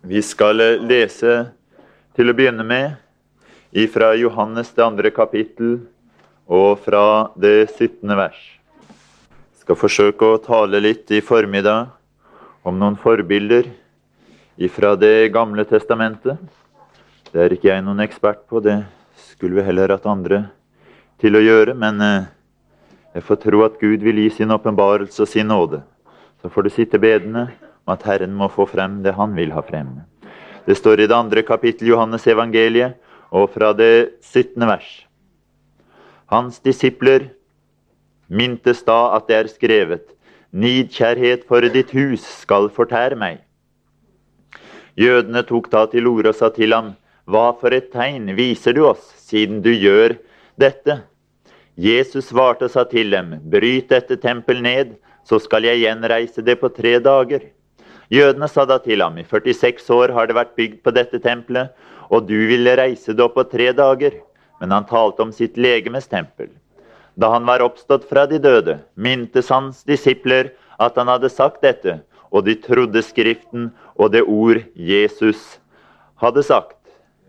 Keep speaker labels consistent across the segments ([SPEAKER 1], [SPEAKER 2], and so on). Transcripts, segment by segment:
[SPEAKER 1] Vi skal lese til å begynne med ifra Johannes det andre kapittel og fra det 17. vers. Jeg skal forsøke å tale litt i formiddag om noen forbilder ifra Det gamle testamentet. Det er ikke jeg noen ekspert på, det skulle vi heller hatt andre til å gjøre. Men eh, jeg får tro at Gud vil gi sin åpenbarelse og sin nåde. Så får du sitte bedende om at Herren må få frem det Han vil ha frem. Det står i det andre kapittel Johannes evangeliet, og fra det 17. vers. Hans disipler mintes da at det er skrevet:" Nidkjærhet for ditt hus skal fortære meg. Jødene tok da til orde og sa til ham, Hva for et tegn viser du oss, siden du gjør dette? Jesus svarte og sa til dem, Bryt dette tempel ned, så skal jeg gjenreise det på tre dager. Jødene sa da til ham, i 46 år har det vært bygd på dette tempelet, og du ville reise det opp på tre dager. Men han talte om sitt legemes tempel. Da han var oppstått fra de døde, mintes hans disipler at han hadde sagt dette, og de trodde Skriften og det ord Jesus hadde sagt.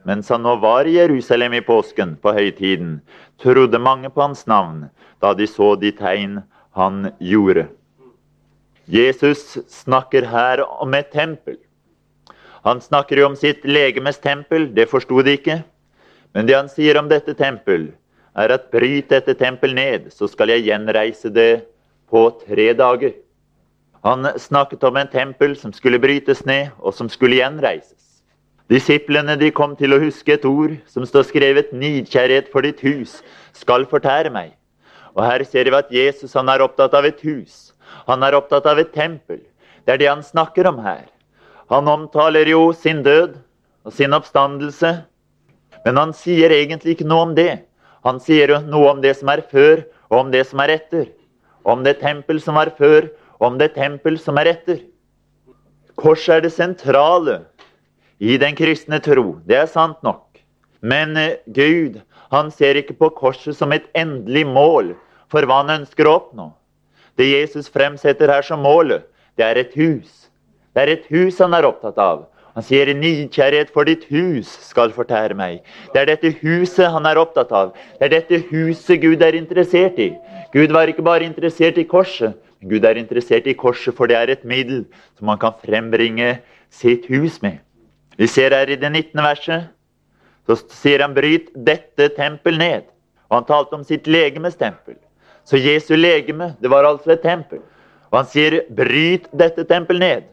[SPEAKER 1] Mens han nå var i Jerusalem i påsken, på høytiden, trodde mange på hans navn da de så de tegn han gjorde. Jesus snakker her om et tempel. Han snakker jo om sitt legemes tempel, det forsto de ikke. Men det han sier om dette tempel, er at bryt dette tempel ned, så skal jeg gjenreise det på tre dager. Han snakket om en tempel som skulle brytes ned, og som skulle gjenreises. Disiplene de kom til å huske et ord som står skrevet 'Nidkjærhet for ditt hus skal fortære meg'. Og Her ser vi at Jesus han er opptatt av et hus. Han er opptatt av et tempel. Det er det han snakker om her. Han omtaler jo sin død og sin oppstandelse, men han sier egentlig ikke noe om det. Han sier jo noe om det som er før, og om det som er etter. Om det tempel som var før, og om det tempel som er etter. Korset er det sentrale i den kristne tro. Det er sant nok. Men eh, Gud han ser ikke på korset som et endelig mål for hva han ønsker å oppnå. Det Jesus fremsetter her som målet, det er et hus. Det er et hus han er opptatt av. Han sier 'nidkjærhet for ditt hus skal fortære meg'. Det er dette huset han er opptatt av. Det er dette huset Gud er interessert i. Gud var ikke bare interessert i korset, men Gud er interessert i korset, for det er et middel som han kan frembringe sitt hus med. Vi ser her i det 19. verset, så sier han 'bryt dette tempel ned'. Og han talte om sitt legemes tempel. Så Jesu legeme, det var altså et tempel. Og han sier, 'Bryt dette tempel ned'.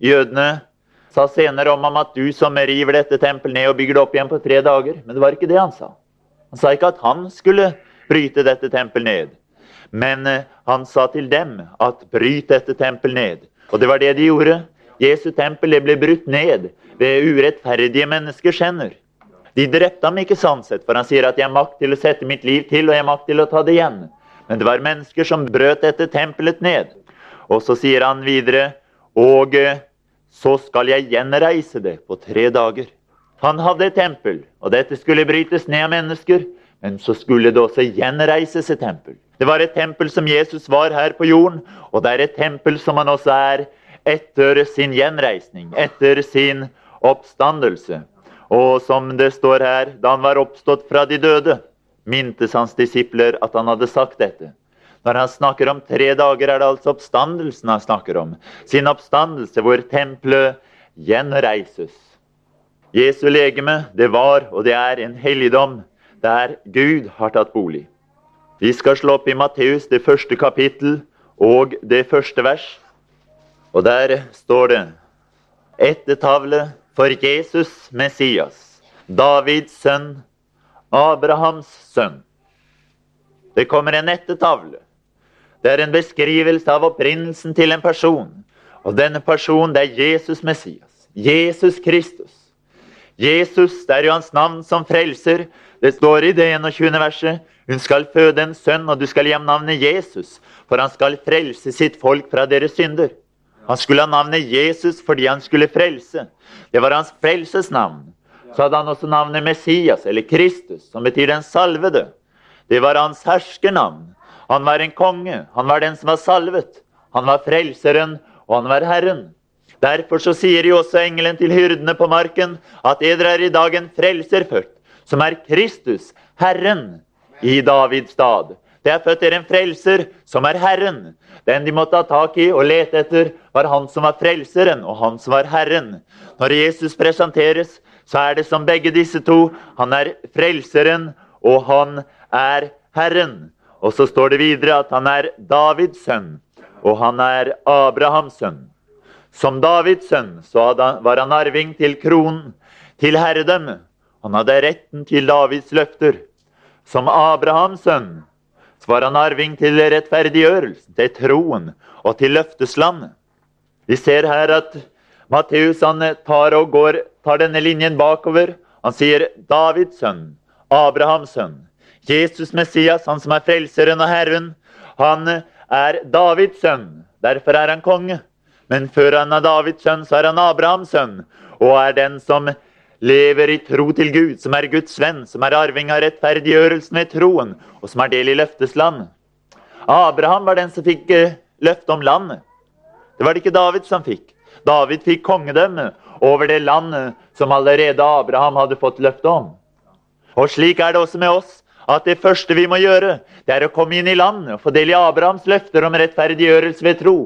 [SPEAKER 1] Jødene sa senere om ham at du som river dette tempel ned og bygger det opp igjen på tre dager. Men det var ikke det han sa. Han sa ikke at han skulle bryte dette tempel ned. Men eh, han sa til dem at 'bryt dette tempel ned'. Og det var det de gjorde. Jesu tempel ble brutt ned ved urettferdige menneskers hender. De drepte ham ikke sånn sett, for han sier at 'jeg har makt til å sette mitt liv til', og 'jeg har makt til å ta det igjen'. Men det var mennesker som brøt dette tempelet ned. Og så sier han videre Og eh, så skal jeg gjenreise det på tre dager. Han hadde et tempel, og dette skulle brytes ned av mennesker. Men så skulle det også gjenreises et tempel. Det var et tempel som Jesus var her på jorden, og det er et tempel som han også er etter sin gjenreisning, etter sin oppstandelse. Og som det står her, da han var oppstått fra de døde, mintes hans disipler at han hadde sagt dette. Når han snakker om tre dager, er det altså oppstandelsen han snakker om. Sin oppstandelse, hvor tempelet gjenreises. Jesu legeme, det var og det er en helligdom der Gud har tatt bolig. Vi skal slå opp i Matteus, det første kapittel og det første vers. Og der står det Ettertavle for Jesus Messias, Davids sønn Abrahams sønn. Det kommer en ettertavle. Det er en beskrivelse av opprinnelsen til en person. Og denne personen, det er Jesus Messias. Jesus Kristus. Jesus, det er jo hans navn som frelser. Det står i det 21. verset. Hun skal føde en sønn, og du skal gi ham navnet Jesus, for han skal frelse sitt folk fra deres synder. Han skulle ha navnet Jesus fordi han skulle frelse. Det var hans frelsesnavn så hadde han også navnet Messias, eller Kristus, som betyr den salvede. Det var hans herskernavn. Han var en konge. Han var den som var salvet. Han var frelseren, og han var Herren. Derfor så sier jo også engelen til hyrdene på marken at eder er i dag en frelser født, som er Kristus, Herren, i Davids stad. Det er født dere en frelser, som er Herren. Den de måtte ha tak i og lete etter, var han som var frelseren, og han som var Herren. Når Jesus presenteres, så er det som begge disse to. Han er frelseren, og han er Herren. Og så står det videre at han er Davids sønn, og han er Abrahams sønn. Som Davids sønn så var han arving til kronen, til herredømmet. Han hadde retten til Davids løfter. Som Abrahams sønn så var han arving til rettferdiggjørelsen, til troen og til løfteslandet. Vi ser her at Matteus han tar, og går, tar denne linjen bakover. Han sier Davids sønn, Abrahams sønn. Jesus Messias, han som er frelseren og Herren, han er Davids sønn. Derfor er han konge. Men før han er Davids sønn, så er han Abrahams sønn, og er den som lever i tro til Gud, som er Guds venn, som er arving av rettferdiggjørelsen ved troen, og som er del i løftes land. Abraham var den som fikk uh, løfte om landet. Det var det ikke David som fikk. David fikk kongedømme over det landet som allerede Abraham hadde fått løfte om. Og slik er det også med oss, at det første vi må gjøre, det er å komme inn i landet og få del i Abrahams løfter om rettferdiggjørelse ved tro.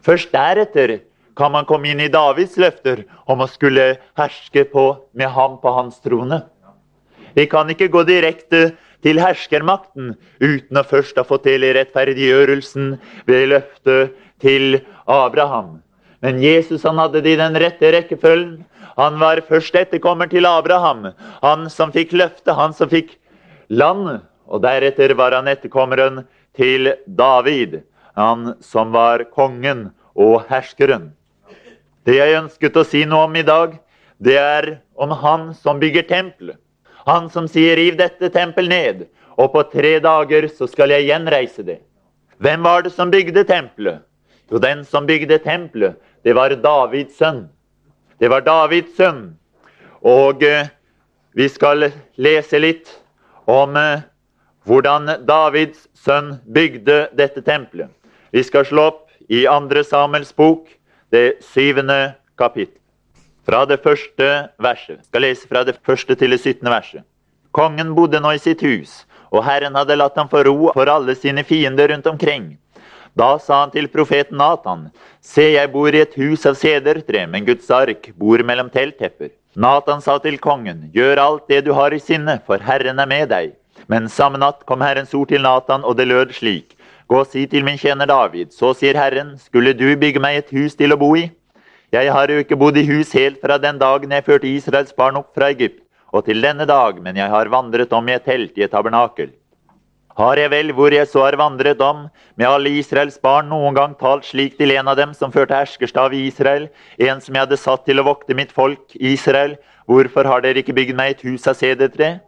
[SPEAKER 1] Først deretter kan man komme inn i Davids løfter om å skulle herske på, med ham på hans trone. Vi kan ikke gå direkte til herskermakten uten å først ha fått del i rettferdiggjørelsen ved løftet til Abraham. Men Jesus han hadde det i den rette rekkefølgen. Han var først etterkommer til Abraham. Han som fikk løftet, han som fikk landet. Og deretter var han etterkommeren til David han som var kongen og herskeren. Det jeg ønsket å si noe om i dag, det er om han som bygger tempelet. Han som sier 'riv dette tempel ned', og på tre dager så skal jeg gjenreise det. Hvem var det som bygde tempelet? Jo, den som bygde tempelet, det var Davids sønn. Det var Davids sønn. Og eh, vi skal lese litt om eh, hvordan Davids sønn bygde dette tempelet. Vi skal slå opp i andre Samuels bok, det syvende kapittel. Fra det første verset. skal lese fra det første til det syttende verset. Kongen bodde nå i sitt hus, og Herren hadde latt ham få ro for alle sine fiender rundt omkring. Da sa han til profeten Natan, Se, jeg bor i et hus av sedertre, men Guds ark bor mellom telttepper. Natan sa til kongen, Gjør alt det du har i sinne, for Herren er med deg. Men samme natt kom Herrens ord til Natan, og det lød slik. Gå og si til min tjener David, så sier Herren, skulle du bygge meg et hus til å bo i? Jeg har jo ikke bodd i hus helt fra den dagen jeg førte Israels barn opp fra Egypt, og til denne dag, men jeg har vandret om i et telt i et tabernakel. Har jeg vel, hvor jeg så har vandret om, med alle Israels barn, noen gang talt slik til en av dem som førte herskerstav i Israel, en som jeg hadde satt til å vokte mitt folk, Israel, hvorfor har dere ikke bygd meg et hus av sedertre?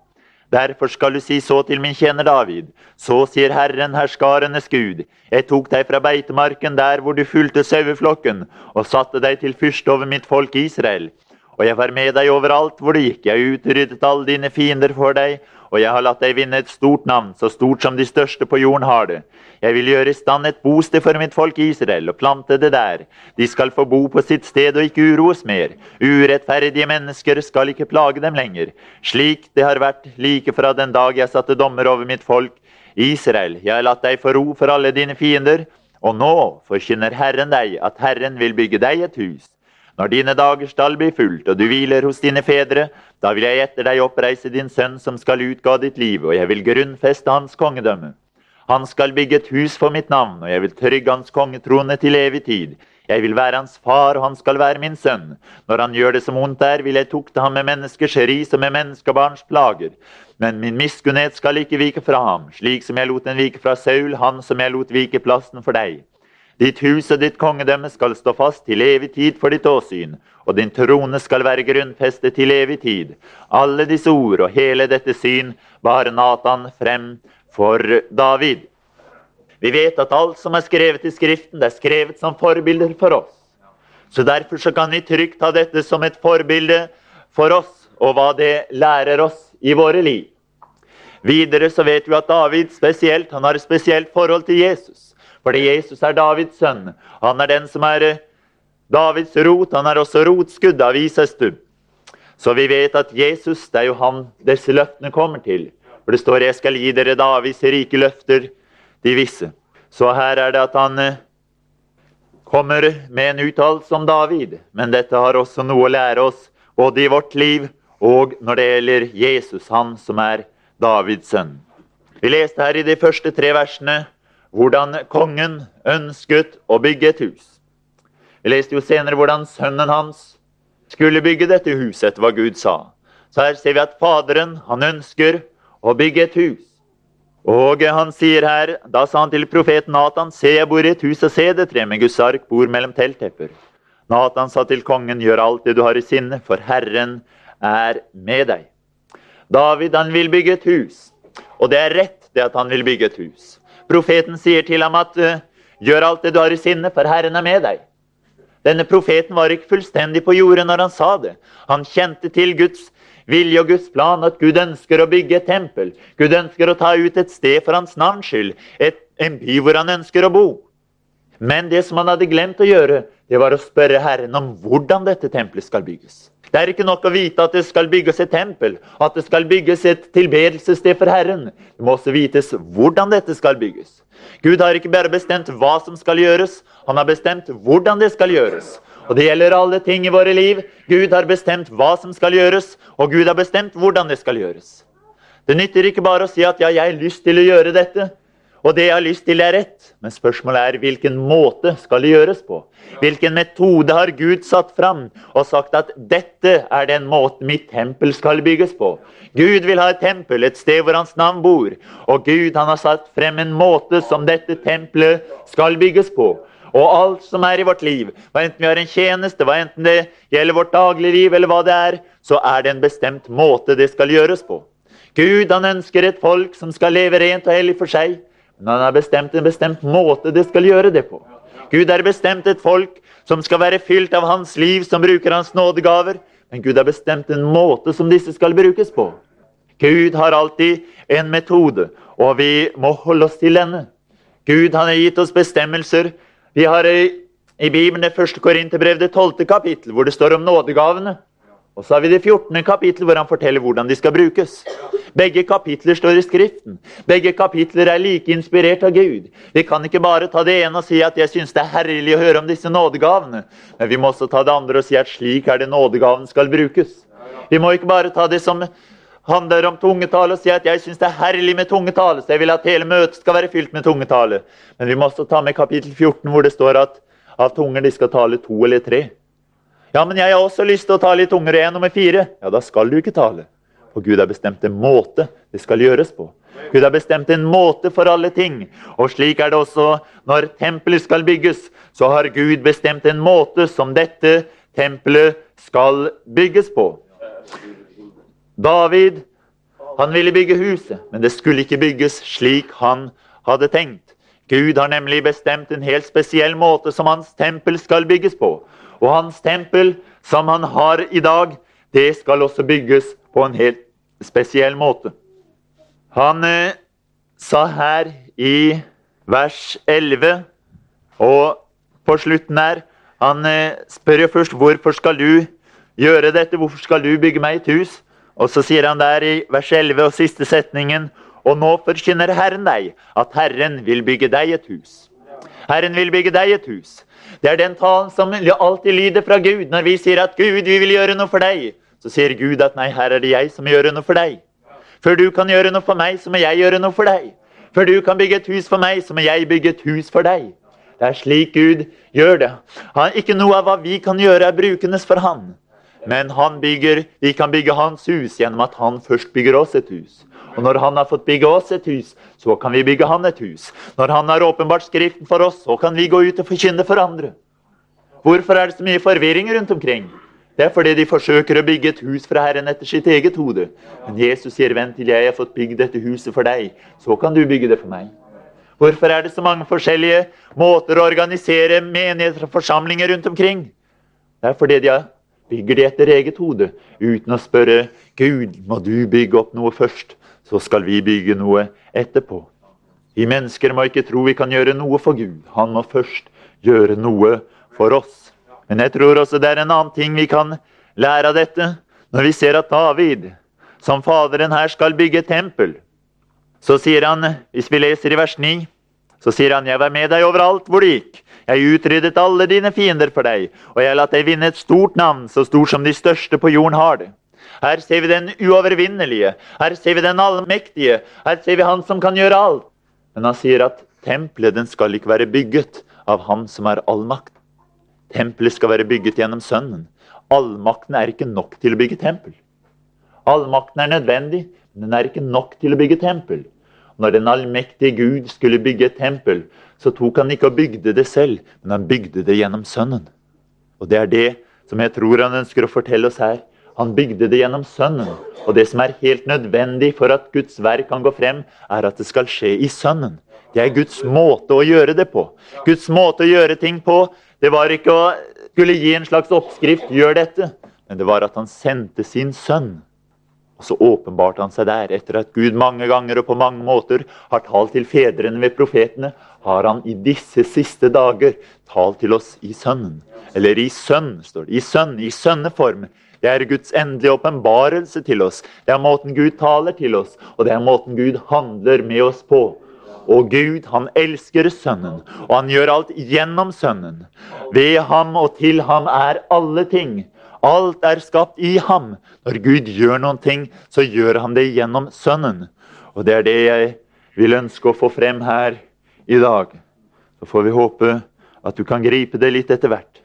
[SPEAKER 1] Derfor skal du si så til min tjener David. Så sier Herren, herskarenes Gud. Jeg tok deg fra beitemarken der hvor du fulgte saueflokken, og satte deg til fyrste over mitt folk Israel. Og jeg var med deg overalt hvor du gikk. Jeg utryddet alle dine fiender for deg, og jeg har latt deg vinne et stort navn, så stort som de største på jorden har det. Jeg vil gjøre i stand et bosted for mitt folk Israel og plante det der. De skal få bo på sitt sted og ikke uroes mer. Urettferdige mennesker skal ikke plage dem lenger. Slik det har vært like fra den dag jeg satte dommer over mitt folk Israel. Jeg har latt deg få ro for alle dine fiender. Og nå forkynner Herren deg at Herren vil bygge deg et hus. Når dine dager skal bli fulgt, og du hviler hos dine fedre, da vil jeg etter deg oppreise din sønn som skal utgå ditt liv, og jeg vil grunnfeste hans kongedømme. Han skal bygge et hus for mitt navn, og jeg vil trygge hans kongetrone til evig tid. Jeg vil være hans far, og han skal være min sønn. Når han gjør det som ondt er, vil jeg tukte ham med menneskers ris og med menneskebarns plager. Men min miskunnhet skal ikke vike fra ham, slik som jeg lot den vike fra Saul, han som jeg lot vike plassen for deg. Ditt hus og ditt kongedømme skal stå fast til evig tid for ditt åsyn, og din trone skal være grunnfestet til evig tid. Alle disse ord og hele dette syn bar Natan frem for David. Vi vet at alt som er skrevet i Skriften, det er skrevet som forbilder for oss. Så Derfor så kan vi trygt ta dette som et forbilde for oss, og hva det lærer oss i våre liv. Videre så vet vi at David spesielt, han har et spesielt forhold til Jesus. Fordi Jesus er Davids sønn. Han er den som er eh, Davids rot, han er også rotskudd, da vises du. Så vi vet at Jesus, det er jo han disse løftene kommer til. For det står 'Jeg skal gi dere Davids rike løfter, de visse'. Så her er det at han eh, kommer med en uttalelse om David. Men dette har også noe å lære oss, både i vårt liv og når det gjelder Jesus, han som er Davids sønn. Vi leste her i de første tre versene hvordan kongen ønsket å bygge et hus. Vi leste jo senere hvordan sønnen hans skulle bygge dette huset, etter hva Gud sa. Så her ser vi at Faderen han ønsker å bygge et hus. Og han sier her, Da sa han til profeten Natan, se jeg bor i et hus av sedertre med Guds ark bor mellom telttepper. Natan sa til kongen, gjør alt det du har i sinne, for Herren er med deg. David han vil bygge et hus, og det er rett det at han vil bygge et hus. Profeten sier til ham at gjør alt det du har i sinne, for Herren er med deg. Denne profeten var ikke fullstendig på jordet når han sa det. Han kjente til Guds vilje og Guds plan, at Gud ønsker å bygge et tempel. Gud ønsker å ta ut et sted for hans navns skyld, et, en by hvor han ønsker å bo. Men det som han hadde glemt å gjøre, det var å spørre Herren om hvordan dette tempelet skal bygges. Det er ikke nok å vite at det skal bygges et tempel, at det skal bygges et tilbedelsessted for Herren. Det må også vites hvordan dette skal bygges. Gud har ikke bare bestemt hva som skal gjøres, han har bestemt hvordan det skal gjøres. Og det gjelder alle ting i våre liv. Gud har bestemt hva som skal gjøres, og Gud har bestemt hvordan det skal gjøres. Det nytter ikke bare å si at ja, jeg har lyst til å gjøre dette. Og det jeg har lyst til, er rett. Men spørsmålet er hvilken måte skal det gjøres på? Hvilken metode har Gud satt fram og sagt at dette er den måten mitt tempel skal bygges på? Gud vil ha et tempel, et sted hvor hans navn bor. Og Gud han har satt frem en måte som dette tempelet skal bygges på. Og alt som er i vårt liv, hva enten vi har en tjeneste, hva enten det gjelder vårt dagligliv, eller hva det er, så er det en bestemt måte det skal gjøres på. Gud han ønsker et folk som skal leve rent og hellig for seg. Men han har bestemt en bestemt måte det skal gjøre det på. Gud har bestemt et folk som skal være fylt av hans liv, som bruker hans nådegaver. Men Gud har bestemt en måte som disse skal brukes på. Gud har alltid en metode, og vi må holde oss til denne. Gud han har gitt oss bestemmelser. Vi har i, Bibelen det første Korinterbrev, det tolvte kapittel, hvor det står om nådegavene. Og så har vi det 14. kapittel hvor han forteller hvordan de skal brukes. Begge kapitler står i Skriften. Begge kapitler er like inspirert av Gud. Vi kan ikke bare ta det ene og si at jeg syns det er herlig å høre om disse nådegavene. Men vi må også ta det andre og si at slik er det nådegaven skal brukes. Vi må ikke bare ta det som handler om tungetale og si at jeg syns det er herlig med tungetale, så jeg vil at hele møtet skal være fylt med tungetale. Men vi må også ta med kapittel 14 hvor det står at av tunger de skal tale to eller tre. Ja, men jeg har også lyst til å tale i tunger én nummer fire. Ja, da skal du ikke tale. For Gud har bestemt en måte det skal gjøres på. Gud har bestemt en måte for alle ting. Og slik er det også når tempelet skal bygges. Så har Gud bestemt en måte som dette tempelet skal bygges på. David han ville bygge huset, men det skulle ikke bygges slik han hadde tenkt. Gud har nemlig bestemt en helt spesiell måte som hans tempel skal bygges på. Og hans tempel, som han har i dag, det skal også bygges på en helt spesiell måte. Han eh, sa her i vers 11, og på slutten her Han eh, spør jo først hvorfor skal du gjøre dette, hvorfor skal du bygge meg et hus? Og så sier han der i vers 11 og siste setningen og nå forkynner Herren deg at Herren vil bygge deg et hus. Herren vil bygge deg et hus. Det er den talen som alltid lyder fra Gud når vi sier at Gud, vi vil gjøre noe for deg. Så sier Gud at nei, her er det jeg som gjør noe for deg. Før du kan gjøre noe for meg, så må jeg gjøre noe for deg. Før du kan bygge et hus for meg, så må jeg bygge et hus for deg. Det er slik Gud gjør det. Han, ikke noe av hva vi kan gjøre, er brukendes for Han. Men han bygger, vi kan bygge hans hus gjennom at han først bygger oss et hus. Og når han har fått bygge oss et hus, så kan vi bygge han et hus. Når han har åpenbart Skriften for oss, så kan vi gå ut og forkynne for andre. Hvorfor er det så mye forvirring rundt omkring? Det er fordi de forsøker å bygge et hus fra Herren etter sitt eget hode. Men Jesus sier, 'Vent til jeg har fått bygd dette huset for deg, så kan du bygge det for meg'. Hvorfor er det så mange forskjellige måter å organisere menigheter og forsamlinger rundt omkring? Det er fordi de bygger de etter eget hode, uten å spørre 'Gud, må du bygge opp noe først?' Så skal vi bygge noe etterpå. Vi mennesker må ikke tro vi kan gjøre noe for Gud. Han må først gjøre noe for oss. Men jeg tror også det er en annen ting vi kan lære av dette. Når vi ser at David, som faderen her, skal bygge tempel, så sier han, hvis vi leser i vers 9, så sier han, 'Jeg var med deg overalt hvor du gikk.' 'Jeg utryddet alle dine fiender for deg, og jeg latt deg vinne et stort navn, så stort som de største på jorden har det.' Her ser vi den uovervinnelige. Her ser vi den allmektige. Her ser vi Han som kan gjøre alt. Men han sier at tempelet den skal ikke være bygget av Han som er allmakt. Tempelet skal være bygget gjennom Sønnen. Allmakten er ikke nok til å bygge tempel. Allmakten er nødvendig, men den er ikke nok til å bygge tempel. Når den allmektige Gud skulle bygge et tempel, så tok han ikke og bygde det selv, men han bygde det gjennom Sønnen. Og det er det som jeg tror han ønsker å fortelle oss her. Han bygde det gjennom Sønnen. Og det som er helt nødvendig for at Guds verk kan gå frem, er at det skal skje i Sønnen. Det er Guds måte å gjøre det på. Guds måte å gjøre ting på, det var ikke å skulle gi en slags oppskrift 'gjør dette', men det var at han sendte sin sønn. Og så åpenbarte han seg der. Etter at Gud mange ganger og på mange måter har talt til fedrene ved profetene, har han i disse siste dager talt til oss i Sønnen. Eller i Sønn, står det. I Sønn, i sønneform. Det er Guds endelige åpenbarelse til oss. Det er måten Gud taler til oss, og det er måten Gud handler med oss på. Og Gud, han elsker Sønnen, og han gjør alt gjennom Sønnen. Ved ham og til ham er alle ting. Alt er skapt i ham. Når Gud gjør noen ting, så gjør han det gjennom Sønnen. Og det er det jeg vil ønske å få frem her i dag. Så får vi håpe at du kan gripe det litt etter hvert.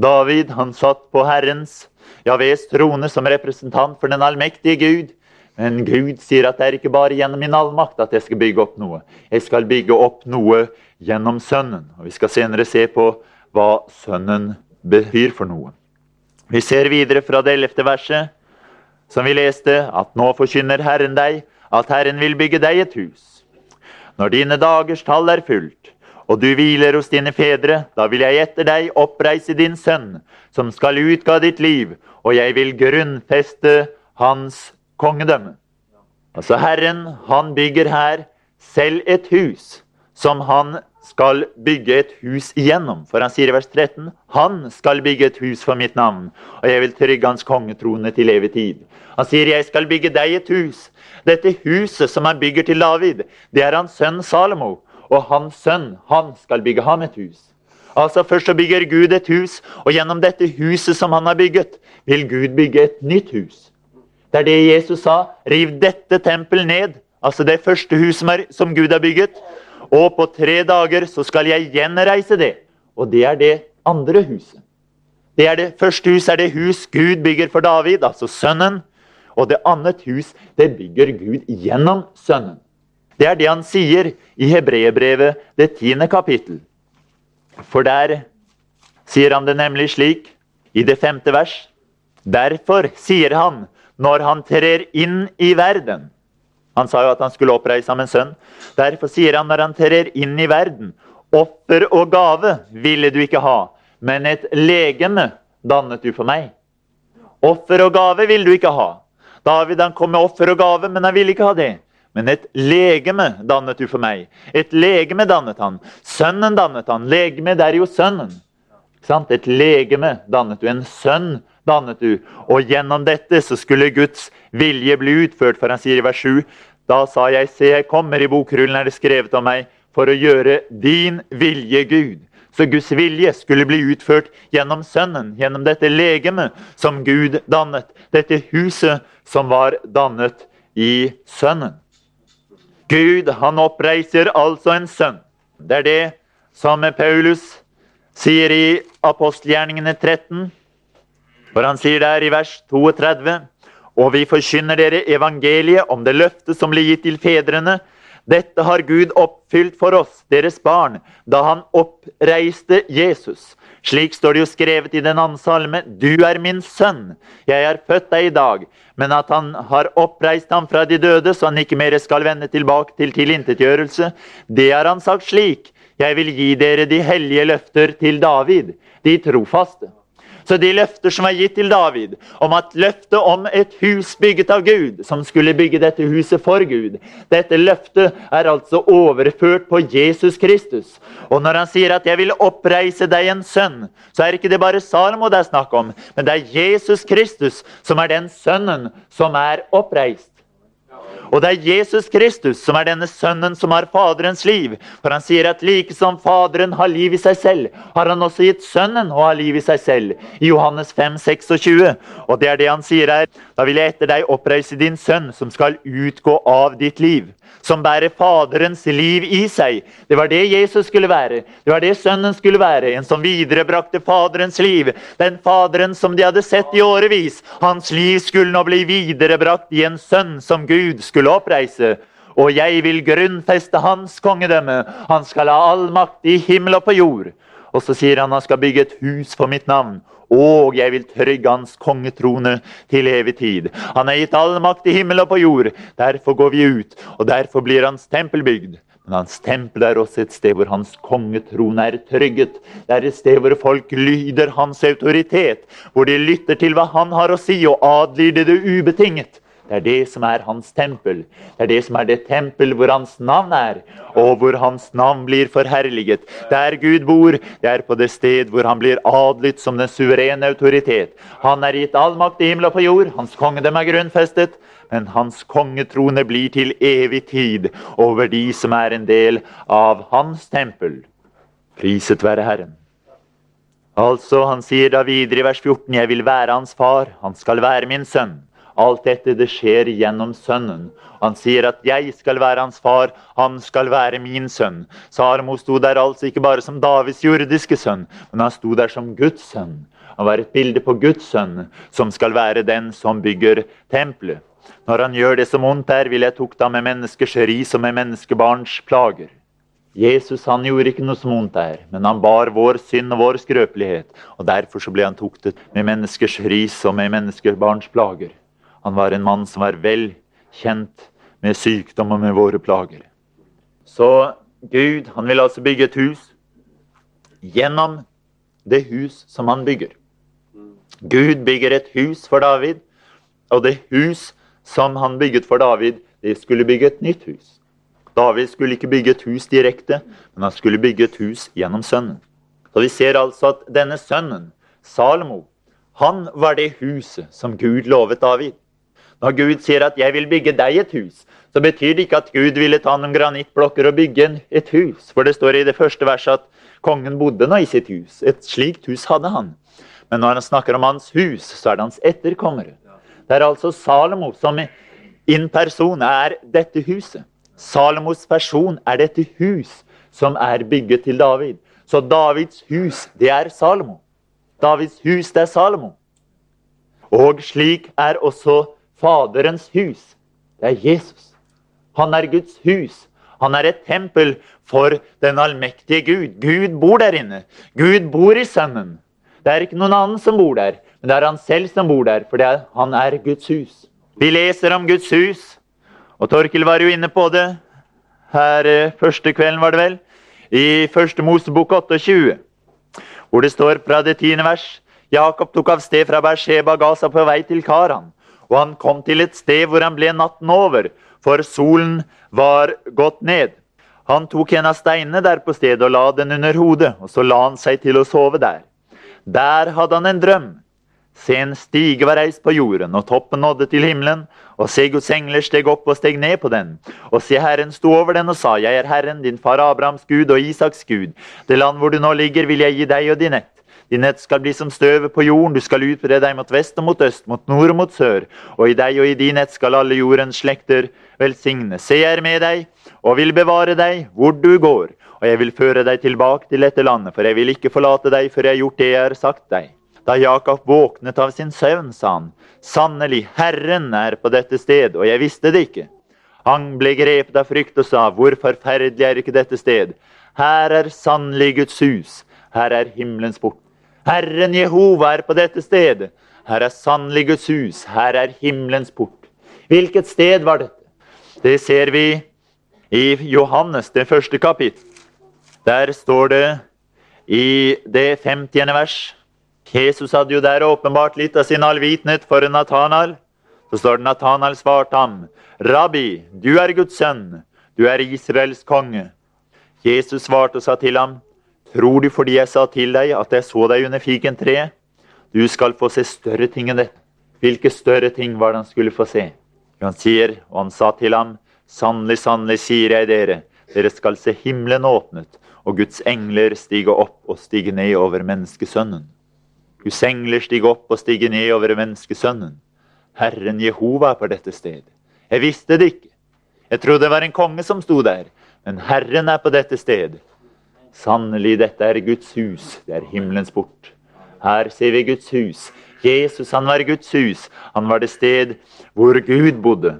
[SPEAKER 1] David han satt på Herrens Javes trone som representant for den allmektige Gud. Men Gud sier at det er ikke bare gjennom min allmakt at jeg skal bygge opp noe. Jeg skal bygge opp noe gjennom Sønnen. Og Vi skal senere se på hva Sønnen betyr for noe. Vi ser videre fra det ellevte verset, som vi leste, at nå forkynner Herren deg at Herren vil bygge deg et hus. Når dine dagers tall er fullt, og du hviler hos dine fedre, da vil jeg etter deg oppreise din sønn, som skal utga ditt liv, og jeg vil grunnfeste hans kongedømme. Altså Herren, han bygger her selv et hus som han skal bygge et hus igjennom. For han sier i vers 13 han skal bygge et hus for mitt navn, og jeg vil trygge hans kongetrone til evig tid. Han sier jeg skal bygge deg et hus. Dette huset som han bygger til David, det er hans sønn Salomo. Og hans sønn, han skal bygge ham et hus. Altså Først så bygger Gud et hus, og gjennom dette huset som han har bygget, vil Gud bygge et nytt hus. Det er det Jesus sa. Riv dette tempelet ned. Altså det første huset som Gud har bygget. Og på tre dager så skal jeg gjenreise det. Og det er det andre huset. Det det første huset er det hus Gud bygger for David, altså sønnen. Og det andre hus det bygger Gud gjennom sønnen. Det er det han sier i Hebreerbrevet, det tiende kapittel. For der sier han det nemlig slik, i det femte vers. Derfor sier han, når han trer inn i verden Han sa jo at han skulle oppreise ham en sønn. Derfor sier han når han trer inn i verden, offer og gave ville du ikke ha, men et legeme dannet du for meg. Offer og gave ville du ikke ha. David han kom med offer og gave, men han ville ikke ha det. Men et legeme dannet du for meg. Et legeme dannet han. Sønnen dannet han. Legeme, det er jo sønnen. Et legeme dannet du. En sønn dannet du. Og gjennom dette så skulle Guds vilje bli utført, for han sier i vers 7. Da sa jeg, se, jeg kommer, i bokrullen er det skrevet om meg, for å gjøre din vilje, Gud. Så Guds vilje skulle bli utført gjennom Sønnen, gjennom dette legemet som Gud dannet. Dette huset som var dannet i Sønnen. Gud, han oppreiser altså en sønn. Det er det som Paulus sier i apostelgjerningene 13. For han sier der i vers 32.: Og vi forkynner dere evangeliet om det løftet som ble gitt til fedrene. Dette har Gud oppfylt for oss, deres barn, da han oppreiste Jesus. Slik står det jo skrevet i den andre salme. Du er min sønn, jeg har født deg i dag men at han har oppreist ham fra de døde, så han ikke mer skal vende tilbake til tilintetgjørelse. Det har han sagt slik. Jeg vil gi dere de hellige løfter til David, de trofaste. Så de løfter som er gitt til David, om at løftet om et hus bygget av Gud, som skulle bygge dette huset for Gud, dette løftet er altså overført på Jesus Kristus. Og når han sier at 'jeg vil oppreise deg en sønn', så er ikke det bare Salomo det er snakk om, men det er Jesus Kristus som er den sønnen som er oppreist. Og det er Jesus Kristus som er denne sønnen som har Faderens liv. For han sier at like som Faderen har liv i seg selv, har han også gitt Sønnen å ha liv i seg selv. I Johannes 5, 26. Og det er det han sier her. Da vil jeg etter deg oppreise din sønn, som skal utgå av ditt liv som bærer Faderens liv i seg. Det var det Jesus skulle være. Det var det Sønnen skulle være. En som viderebrakte Faderens liv. Den Faderen som de hadde sett i årevis. Hans liv skulle nå bli viderebrakt i en sønn som Gud skulle oppreise. Og jeg vil grunnfeste hans kongedømme. Han skal ha all makt i himmel og på jord. Og så sier han han skal bygge et hus for mitt navn og jeg vil trygge hans kongetrone til evig tid. Han har gitt all makt i himmel og på jord. Derfor går vi ut, og derfor blir hans tempel bygd. Men hans tempel er også et sted hvor hans kongetrone er trygget. Det er et sted hvor folk lyder hans autoritet, hvor de lytter til hva han har å si, og adlyder det ubetinget. Det er det som er hans tempel. Det er det som er det tempel hvor hans navn er, og hvor hans navn blir forherliget. Der Gud bor, det er på det sted hvor han blir adlydt som den suverene autoritet. Han er gitt all makt i himmel og på jord. Hans kongedømme er grunnfestet. Men hans kongetrone blir til evig tid over de som er en del av hans tempel. Priset være Herren. Altså, Han sier da videre i vers 14.: Jeg vil være hans far, han skal være min sønn. Alt dette det skjer gjennom Sønnen. Han sier at 'jeg skal være hans far, han skal være min sønn'. Sarmo sto der altså ikke bare som Davids jordiske sønn, men han sto der som Guds sønn. Han var et bilde på Guds sønn, som skal være den som bygger tempelet. Når han gjør det som ondt er, vil jeg tukte ham med menneskers ris og med menneskebarns plager. Jesus han gjorde ikke noe som ondt er, men han bar vår synd og vår skrøpelighet. og Derfor så ble han tuktet med menneskers ris og med menneskebarns plager. Han var en mann som var vel kjent med sykdom og med våre plager. Så Gud han vil altså bygge et hus gjennom det hus som han bygger. Gud bygger et hus for David, og det hus som han bygget for David, det skulle bygge et nytt hus. David skulle ikke bygge et hus direkte, men han skulle bygge et hus gjennom sønnen. Så Vi ser altså at denne sønnen, Salomo, han var det huset som Gud lovet David. Når Gud sier at 'jeg vil bygge deg et hus', så betyr det ikke at Gud ville ta noen granittblokker og bygge et hus. For det står i det første verset at kongen bodde nå i sitt hus. Et slikt hus hadde han. Men når han snakker om hans hus, så er det hans etterkommere. Det er altså Salomo som in person er dette huset. Salomos person er dette hus som er bygget til David. Så Davids hus, det er Salomo. Davids hus, det er Salomo. Og slik er også Faderens hus. Det er Jesus. Han er Guds hus. Han er et tempel for den allmektige Gud. Gud bor der inne. Gud bor i Sønnen. Det er ikke noen annen som bor der, men det er han selv som bor der, for han er Guds hus. Vi leser om Guds hus, og Torkil var jo inne på det her eh, første kvelden, var det vel, i første Mosebok 28, hvor det står fra det tiende vers Jakob tok av sted fra Bersheba og ga seg på vei til Karan og han kom til et sted hvor han ble natten over, for solen var gått ned. Han tok en av steinene der på stedet og la den under hodet, og så la han seg til å sove der. Der hadde han en drøm. Se, en stige var reist på jorden, og toppen nådde til himmelen. Og se, Guds engler steg opp og steg ned på den. Og se, Herren sto over den og sa, Jeg er Herren, din far Abrahams Gud og Isaks Gud. Det land hvor du nå ligger, vil jeg gi deg og din ett. Din nett skal bli som støvet på jorden, du skal utbre deg mot vest og mot øst, mot nord og mot sør. Og i deg og i din nett skal alle jordens slekter velsigne. Se, jeg er med deg og vil bevare deg hvor du går. Og jeg vil føre deg tilbake til dette landet, for jeg vil ikke forlate deg før jeg har gjort det jeg har sagt deg. Da Jakob våknet av sin søvn, sa han, sannelig, Herren er på dette sted, og jeg visste det ikke. Han ble grepet av frykt og sa, hvor forferdelig er ikke dette sted? Her er sannelig Guds hus, her er himmelens port. Herren Jehova er på dette stedet. Her er sannelig Guds hus. Her er himmelens port. Hvilket sted var dette? Det ser vi i Johannes, det første kapittel. Der står det i det 50. vers Jesus hadde jo der åpenbart litt av sin allvitenhet for Natanael. Så står det Natanael svarte ham, Rabbi, du er Guds sønn, du er Israels konge. Jesus svarte og sa til ham, Tror du fordi jeg sa til deg at jeg så deg under fikentreet? Du skal få se større ting enn dette. Hvilke større ting var det han skulle få se? Han sier, og han sa til ham, Sannelig, sannelig, sier jeg dere, dere skal se himmelen åpnet, og Guds engler stige opp og stige ned over menneskesønnen. Guds engler stige opp og stige ned over menneskesønnen. Herren Jehova er på dette sted. Jeg visste det ikke. Jeg trodde det var en konge som sto der, men Herren er på dette sted. Sannelig, dette er Guds hus, det er himmelens port. Her ser vi Guds hus. Jesus han var Guds hus. Han var det sted hvor Gud bodde.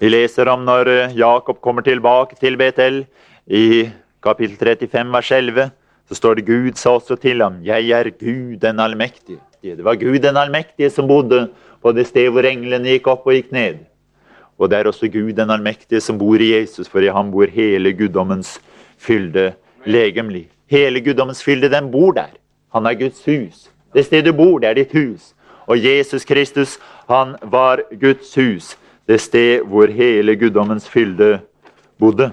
[SPEAKER 1] Vi leser om når eh, Jakob kommer tilbake til Betel i kapittel 35 vers 11. Så står det Gud sa også til ham, 'Jeg er Gud den allmektige'. Det var Gud den allmektige som bodde på det sted hvor englene gikk opp og gikk ned. Og det er også Gud den allmektige som bor i Jesus, for i ham bor hele guddommens fylde legemlig. Hele guddommens fylde, den bor der. Han er Guds hus. Det stedet du bor, det er ditt hus. Og Jesus Kristus, han var Guds hus. Det sted hvor hele guddommens fylde bodde.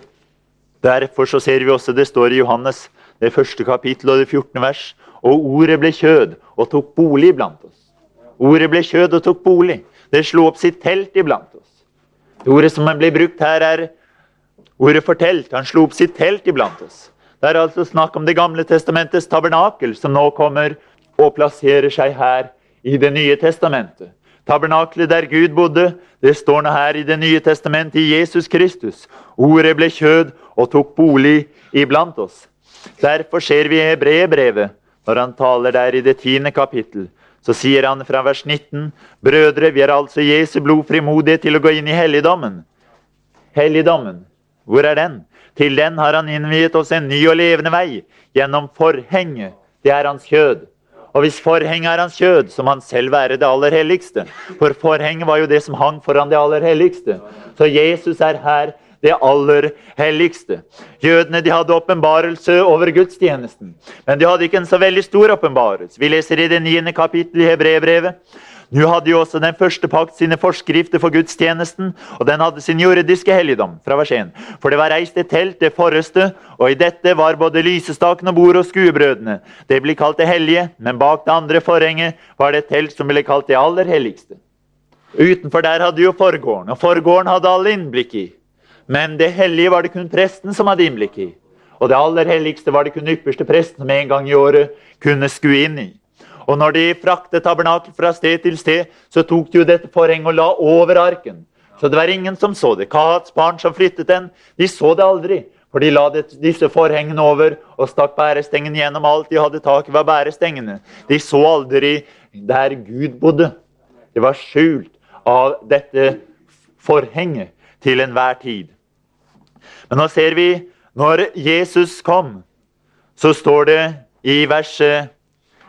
[SPEAKER 1] Derfor så ser vi også det står i Johannes, det første kapittel og det 14. vers. Og ordet ble kjød og tok bolig blant oss. Ordet ble kjød og tok bolig. Det slo opp sitt telt iblant oss. Det Ordet som ble brukt her, er ordet for telt. Han slo opp sitt telt iblant oss. Det er altså snakk om Det gamle testamentets tabernakel, som nå kommer og plasserer seg her i Det nye testamentet. Tabernaklet der Gud bodde, det står nå her i Det nye testamentet i Jesus Kristus. Ordet ble kjød og tok bolig iblant oss. Derfor ser vi i Hebreerbrevet, når han taler der i det tiende kapittel, så sier han fra vers 19.: Brødre, vi har altså Jesu blod frimodighet til å gå inn i helligdommen. Helligdommen, hvor er den? Til den har han innviet oss en ny og levende vei gjennom forhenget. Det er hans kjød. Og hvis forhenget er hans kjød, så må han selv være det aller helligste. For forhenget var jo det som hang foran det aller helligste. Så Jesus er her det aller helligste. Jødene de hadde åpenbarelse over gudstjenesten, men de hadde ikke en så veldig stor åpenbarelse. Vi leser i det niende kapittelet i Hebreerbrevet. Nå hadde jo også den første pakt sine forskrifter for gudstjenesten, og den hadde sin jordiske helligdom. fra vers 1. For det var reist et telt, det forreste, og i dette var både lysestaken og bordet og skuebrødene. Det ble kalt det hellige, men bak det andre forhenget var det et telt som ble kalt det aller helligste. Utenfor der hadde jo forgården, og forgården hadde alle innblikk i. Men det hellige var det kun presten som hadde innblikk i. Og det aller helligste var det kun ypperste presten som en gang i året kunne skue inn i. Og når de fraktet tabernakel fra sted til sted, så tok de jo dette forhenget og la over arken. Så det var ingen som så det. Kahats barn som flyttet den, de så det aldri. For de la disse forhengene over og stakk bærestengene gjennom alt de hadde tak i, var bærestengene. De så aldri der Gud bodde. Det var skjult av dette forhenget til enhver tid. Men nå ser vi når Jesus kom, så står det i verset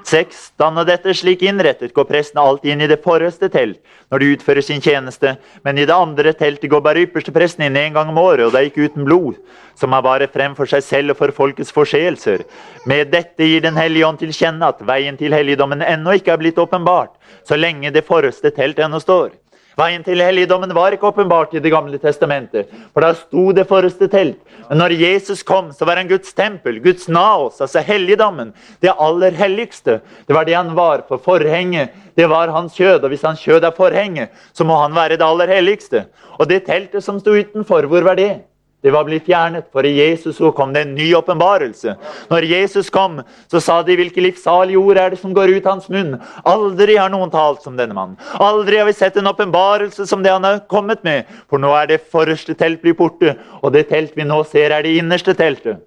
[SPEAKER 1] 6. Danne dette slik innrettet går presten alltid inn i det forreste telt når de utfører sin tjeneste, men i det andre teltet går bare ypperste presten inn en gang om året, og det er ikke uten blod, som er bare frem for seg selv og for folkets forseelser. Med dette gir Den hellige ånd til kjenne at veien til helligdommen ennå ikke er blitt åpenbart, så lenge det forreste telt ennå står. Veien til helligdommen var ikke åpenbart i Det gamle testamentet, for da sto det forreste telt. Men når Jesus kom, så var han Guds tempel, Guds naos, altså helligdommen. Det aller helligste. Det var det han var, for forhenget det var hans kjød. Og hvis hans kjød er forhenget, så må han være det aller helligste. Og det teltet som sto utenfor, hvor var det? Det var blitt fjernet, for i Jesus så kom det en ny åpenbarelse. Når Jesus kom, så sa de hvilke livssalige ord er det som går ut hans munn. Aldri har noen talt som denne mannen. Aldri har vi sett en åpenbarelse som det han har kommet med. For nå er det forreste telt blitt borte, og det telt vi nå ser, er det innerste teltet.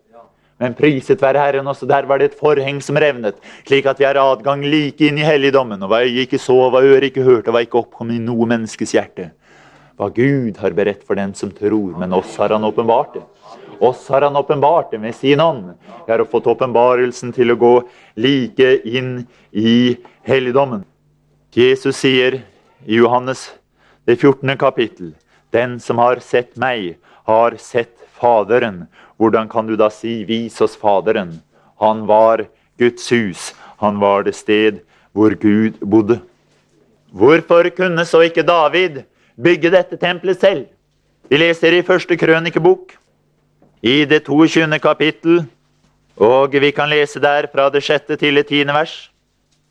[SPEAKER 1] Men priset være Herren, også der var det et forheng som revnet, slik at vi har adgang like inn i helligdommen. Og hva øyet ikke så, hva øret ikke hørte, hva ikke oppkom i noe menneskes hjerte hva Gud har beredt for den som tror. Men oss har han åpenbart det. Oss har han åpenbart det med sin ånd. Vi har fått åpenbarelsen til å gå like inn i helligdommen. Jesus sier i Johannes det 14. kapittel Den som har sett meg, har sett Faderen. Hvordan kan du da si 'vis oss Faderen'? Han var Guds hus. Han var det sted hvor Gud bodde. Hvorfor kunne så ikke David bygge dette tempelet selv? Vi leser i første krønikebok, i det 22. kapittel, og vi kan lese der fra det sjette til det tiende vers.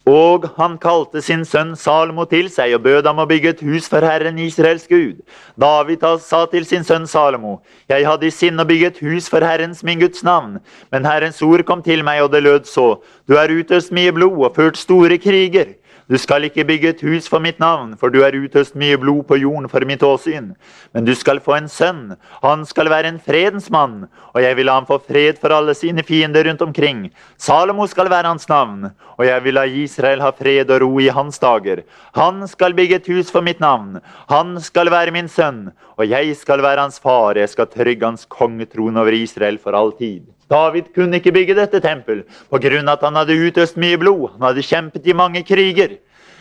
[SPEAKER 1] Og han kalte sin sønn Salomo til seg og bød ham å bygge et hus for Herren Israels Gud. David sa til sin sønn Salomo, jeg hadde i sinne å bygge et hus for Herrens min Guds navn, men Herrens ord kom til meg, og det lød så, du har utøst mye blod og ført store kriger. Du skal ikke bygge et hus for mitt navn, for du har utøst mye blod på jorden for mitt åsyn. Men du skal få en sønn, han skal være en fredens mann, og jeg vil la ham få fred for alle sine fiender rundt omkring. Salomo skal være hans navn, og jeg vil la Israel ha fred og ro i hans dager. Han skal bygge et hus for mitt navn, han skal være min sønn, og jeg skal være hans far, jeg skal trygge hans kongetrone over Israel for all tid. David kunne ikke bygge dette tempel pga. at han hadde utøst mye blod. Han hadde kjempet i mange kriger.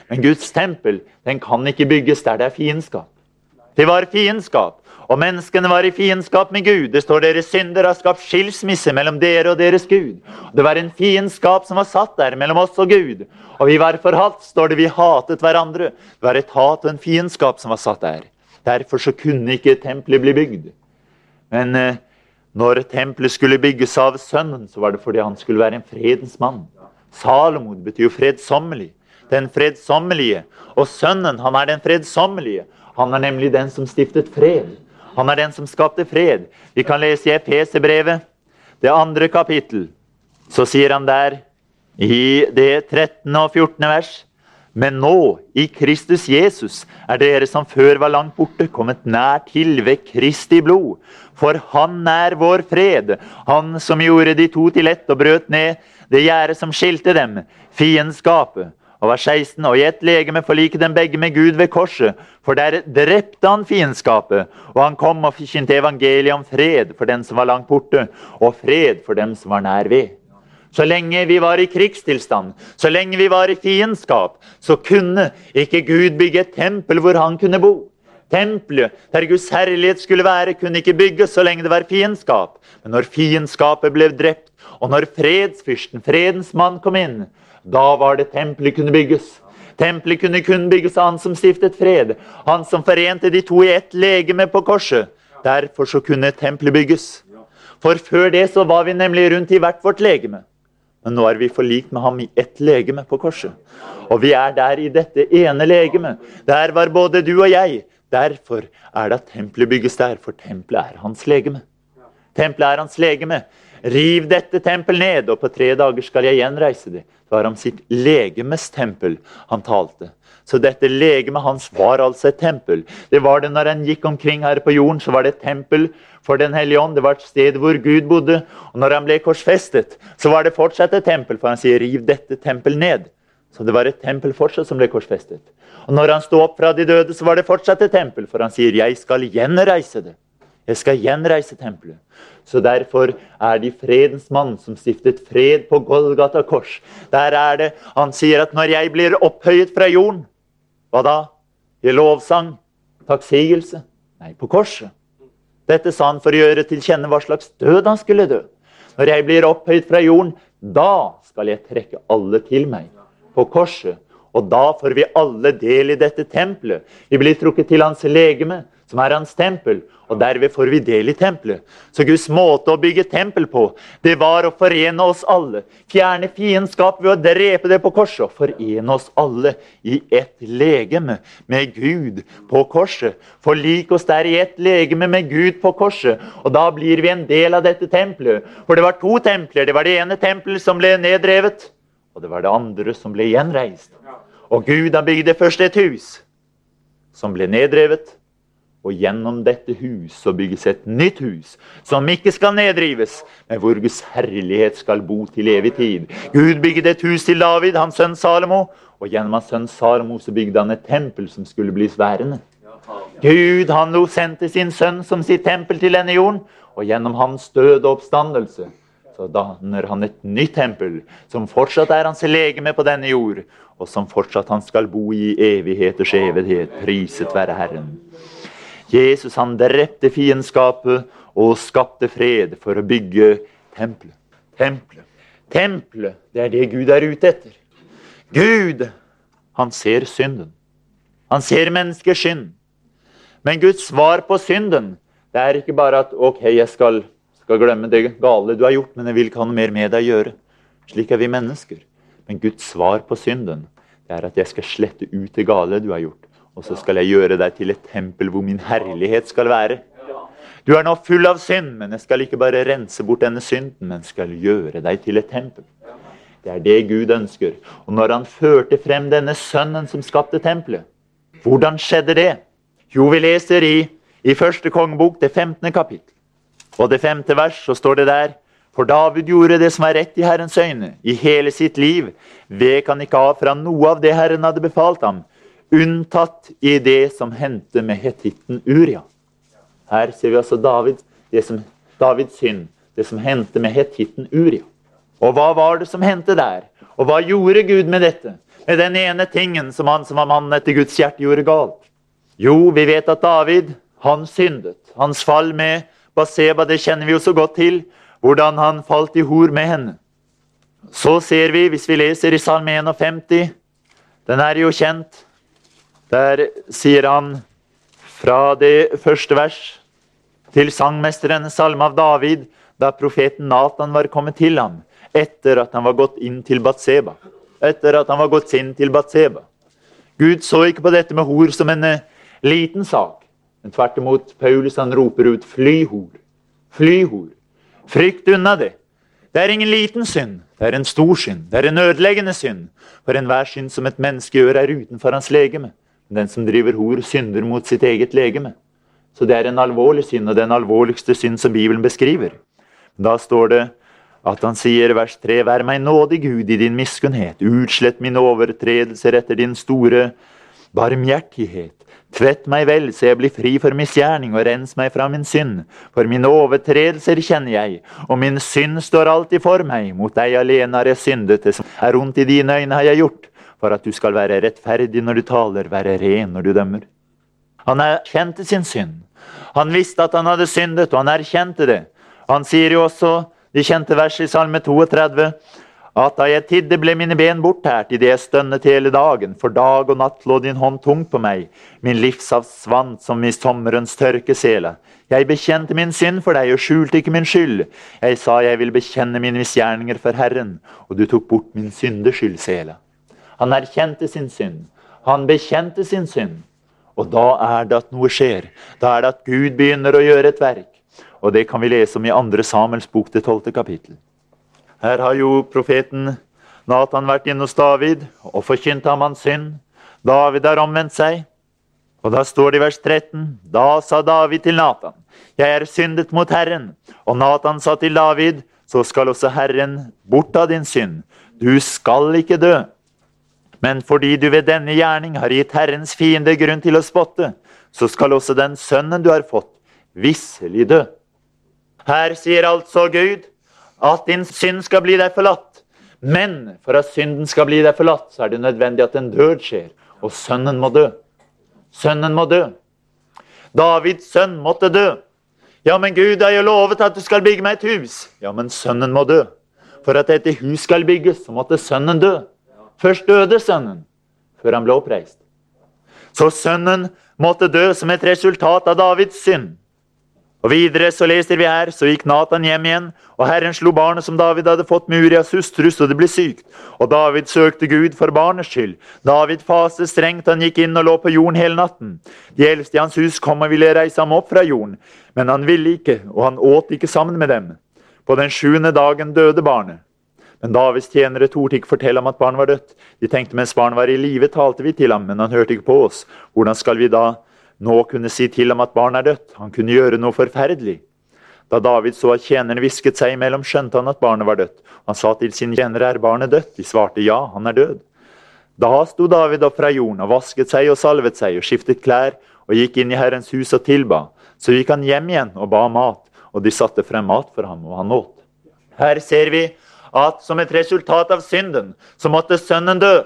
[SPEAKER 1] Men Guds tempel den kan ikke bygges der det er fiendskap. Det var fiendskap, og menneskene var i fiendskap med Gud. Det står deres synder har skapt skilsmisse mellom dere og deres Gud. Det var en fiendskap som var satt der mellom oss og Gud. Og vi var forhatt, står det. Vi hatet hverandre. Det var et hat og en fiendskap som var satt der. Derfor så kunne ikke tempelet bli bygd. Men eh, når tempelet skulle bygges av sønnen, så var det fordi han skulle være en fredens mann. Salomo betyr jo fredsommelig. Den fredsommelige. Og sønnen, han er den fredsommelige. Han er nemlig den som stiftet fred. Han er den som skapte fred. Vi kan lese i Efeserbrevet, det andre kapittel. Så sier han der, i det 13. og 14. vers men nå, i Kristus Jesus, er dere som før var langt borte, kommet nær til ved Kristi blod. For Han er vår fred, Han som gjorde de to til ett og brøt ned det gjerdet som skilte dem, fiendskapet. Og var 16, og i ett legeme forliket dem begge med Gud ved korset. For der drepte han fiendskapet, og han kom og forkynte evangeliet om fred for den som var langt borte, og fred for dem som var nær ved. Så lenge vi var i krigstilstand, så lenge vi var i fiendskap, så kunne ikke Gud bygge et tempel hvor han kunne bo. Tempelet der Guds herlighet skulle være, kunne ikke bygges så lenge det var fiendskap. Men når fiendskapet ble drept, og når fredsfyrsten, fredens mann, kom inn, da var det tempelet kunne bygges. Tempelet kunne kun bygges av han som stiftet fred, han som forente de to i ett legeme på korset. Derfor så kunne tempelet bygges. For før det så var vi nemlig rundt i hvert vårt legeme. Men nå er vi forlikt med ham i ett legeme på korset. Og vi er der i dette ene legemet. Der var både du og jeg. Derfor er det at tempelet bygges der, for tempelet er hans legeme. Tempelet er hans legeme. Riv dette tempelet ned, og på tre dager skal jeg gjenreise det. Det var om sitt legemes tempel han talte. Så dette legemet hans var altså et tempel. Det var det når han gikk omkring her på jorden, så var det et tempel for Den hellige ånd. Det var et sted hvor Gud bodde. Og når han ble korsfestet, så var det fortsatt et tempel, for han sier 'riv dette tempel ned'. Så det var et tempel fortsatt som ble korsfestet. Og når han sto opp fra de døde, så var det fortsatt et tempel, for han sier 'jeg skal gjenreise det'. Jeg skal gjenreise tempelet. Så derfor er de fredens mann som stiftet fred på Golgata kors. Der er det Han sier at når jeg blir opphøyet fra jorden, hva da? I lovsang? Takksigelse? Nei, på korset. Dette sa han for å gjøre til kjenne hva slags død han skulle dø. Når jeg blir opphøyd fra jorden, da skal jeg trekke alle til meg. På korset. Og da får vi alle del i dette tempelet. Vi blir trukket til hans legeme, som er hans tempel. Og derved får vi del i tempelet. Så Guds måte å bygge tempel på, det var å forene oss alle. Fjerne fiendskap ved å drepe det på korset. Og forene oss alle i ett legeme med Gud på korset. Forlik oss der i ett legeme med Gud på korset. Og da blir vi en del av dette tempelet. For det var to templer. Det var det ene tempelet som ble nedrevet, og det var det andre som ble gjenreist. Og Gud har bygd først et hus som ble nedrevet og gjennom dette hus så bygges et nytt hus, som ikke skal nedrives, men hvor Guds herlighet skal bo til evig tid. Gud bygde et hus til David, hans sønn Salomo, og gjennom hans sønn Salomo så bygde han et tempel som skulle bli sværende. Gud han sendte sin sønn som sitt tempel til denne jorden, og gjennom hans død og oppstandelse så danner han et nytt tempel, som fortsatt er hans legeme på denne jord, og som fortsatt han skal bo i evigheters evighet. Priset være Herren. Jesus han drepte fiendskapet og skapte fred for å bygge tempelet. Tempelet. Tempelet, det er det Gud er ute etter. Gud, han ser synden. Han ser menneskers synd. Men Guds svar på synden det er ikke bare at ok, jeg skal, skal glemme det gale du har gjort, men jeg vil ikke ha noe mer med deg å gjøre. Slik er vi mennesker. Men Guds svar på synden det er at jeg skal slette ut det gale du har gjort. Og så skal jeg gjøre deg til et tempel hvor min herlighet skal være. Du er nå full av synd, men jeg skal ikke bare rense bort denne synden, men skal gjøre deg til et tempel. Det er det Gud ønsker. Og når han førte frem denne sønnen som skapte tempelet, hvordan skjedde det? Jo, vi leser i, i første kongebok, det 15. kapittel. Og det femte vers, så står det der For David gjorde det som var rett i Herrens øyne, i hele sitt liv. Vek han ikke av fra noe av det Herren hadde befalt ham, unntatt i det som hendte med hetitten Uria. Her ser vi altså David, det som, Davids synd, det som hendte med hetitten Uria. Og hva var det som hendte der? Og hva gjorde Gud med dette? Med den ene tingen som han som var mannen etter Guds hjerte, gjorde galt? Jo, vi vet at David, han syndet. Hans fall med Baseba, det kjenner vi jo så godt til. Hvordan han falt i hor med henne. Så ser vi, hvis vi leser i Salme 51, den er jo kjent. Der sier han fra det første vers til sangmesteren salme av David, da profeten Natan var kommet til ham, etter at han var gått inn til Batseba. Etter at han var gått inn til Batseba. Gud så ikke på dette med hor som en uh, liten sak. Men tvert imot, Paulus han roper ut 'fly hor'. Fly hor. Frykt unna det. Det er ingen liten synd, det er en stor synd. Det er en ødeleggende synd. For enhver synd som et menneske gjør, er utenfor hans legeme. Den som driver hor, synder mot sitt eget legeme. Så det er en alvorlig synd, og den alvorligste synd som Bibelen beskriver. Da står det at han sier vers 3.: Vær meg nådig, Gud, i din miskunnhet. Utslett mine overtredelser etter din store barmhjertighet. Tvett meg vel, så jeg blir fri for misgjerning, og rens meg fra min synd. For mine overtredelser kjenner jeg, og min synd står alltid for meg. Mot deg alene har jeg syndet, det som er ondt i dine øyne har jeg gjort. For at du skal være rettferdig når du taler, være ren når du dømmer. Han erkjente sin synd. Han visste at han hadde syndet, og han erkjente det. Han sier jo også de kjente verset i Salme 32 at da jeg tidde, ble mine ben bortært idet jeg stønnet hele dagen. For dag og natt lå din hånd tung på meg, min livsavs svant som i sommerens tørkesele. Jeg bekjente min synd for deg og skjulte ikke min skyld. Jeg sa jeg vil bekjenne mine misgjerninger for Herren, og du tok bort min syndeskyld, sele. Han erkjente sin synd. Han bekjente sin synd. Og da er det at noe skjer. Da er det at Gud begynner å gjøre et verk. Og det kan vi lese om i 2. Samuels bok, det 12. kapittel. Her har jo profeten Nathan vært inne hos David og forkynt ham hans synd. David har omvendt seg. Og da står det i vers 13.: Da sa David til Nathan, jeg er syndet mot Herren. Og Nathan sa til David, så skal også Herren bort av din synd. Du skal ikke dø. Men fordi du ved denne gjerning har gitt Herrens fiende grunn til å spotte, så skal også den sønnen du har fått, visselig dø. Her sier altså Gud at din synd skal bli deg forlatt. Men for at synden skal bli deg forlatt, så er det nødvendig at en død skjer. Og sønnen må dø. Sønnen må dø. Davids sønn måtte dø. Ja, men Gud har jo lovet at du skal bygge meg et hus. Ja, men sønnen må dø. For at dette hus skal bygges, så måtte sønnen dø. Først døde sønnen, før han ble oppreist. Så sønnen måtte dø som et resultat av Davids synd. Og Videre så leser vi her, så gikk Natan hjem igjen, og Herren slo barnet som David hadde fått med Urias hustru, så det ble sykt. Og David søkte Gud for barnets skyld. David faste strengt, han gikk inn og lå på jorden hele natten. De eldste i hans hus kom og ville reise ham opp fra jorden, men han ville ikke, og han åt ikke sammen med dem. På den sjuende dagen døde barnet. Men Davids tjenere torde ikke fortelle ham at barnet var dødt. De tenkte mens barnet var i live, talte vi til ham, men han hørte ikke på oss. Hvordan skal vi da nå kunne si til ham at barnet er dødt. Han kunne gjøre noe forferdelig. Da David så at tjenerne hvisket seg imellom, skjønte han at barnet var dødt. Han sa til sine tjenere, er barnet dødt? De svarte ja, han er død. Da sto David opp fra jorden og vasket seg og salvet seg og skiftet klær og gikk inn i Herrens hus og tilba. Så gikk han hjem igjen og ba om mat, og de satte frem mat for ham, og han åt. Her ser vi at som et resultat av synden så måtte sønnen dø.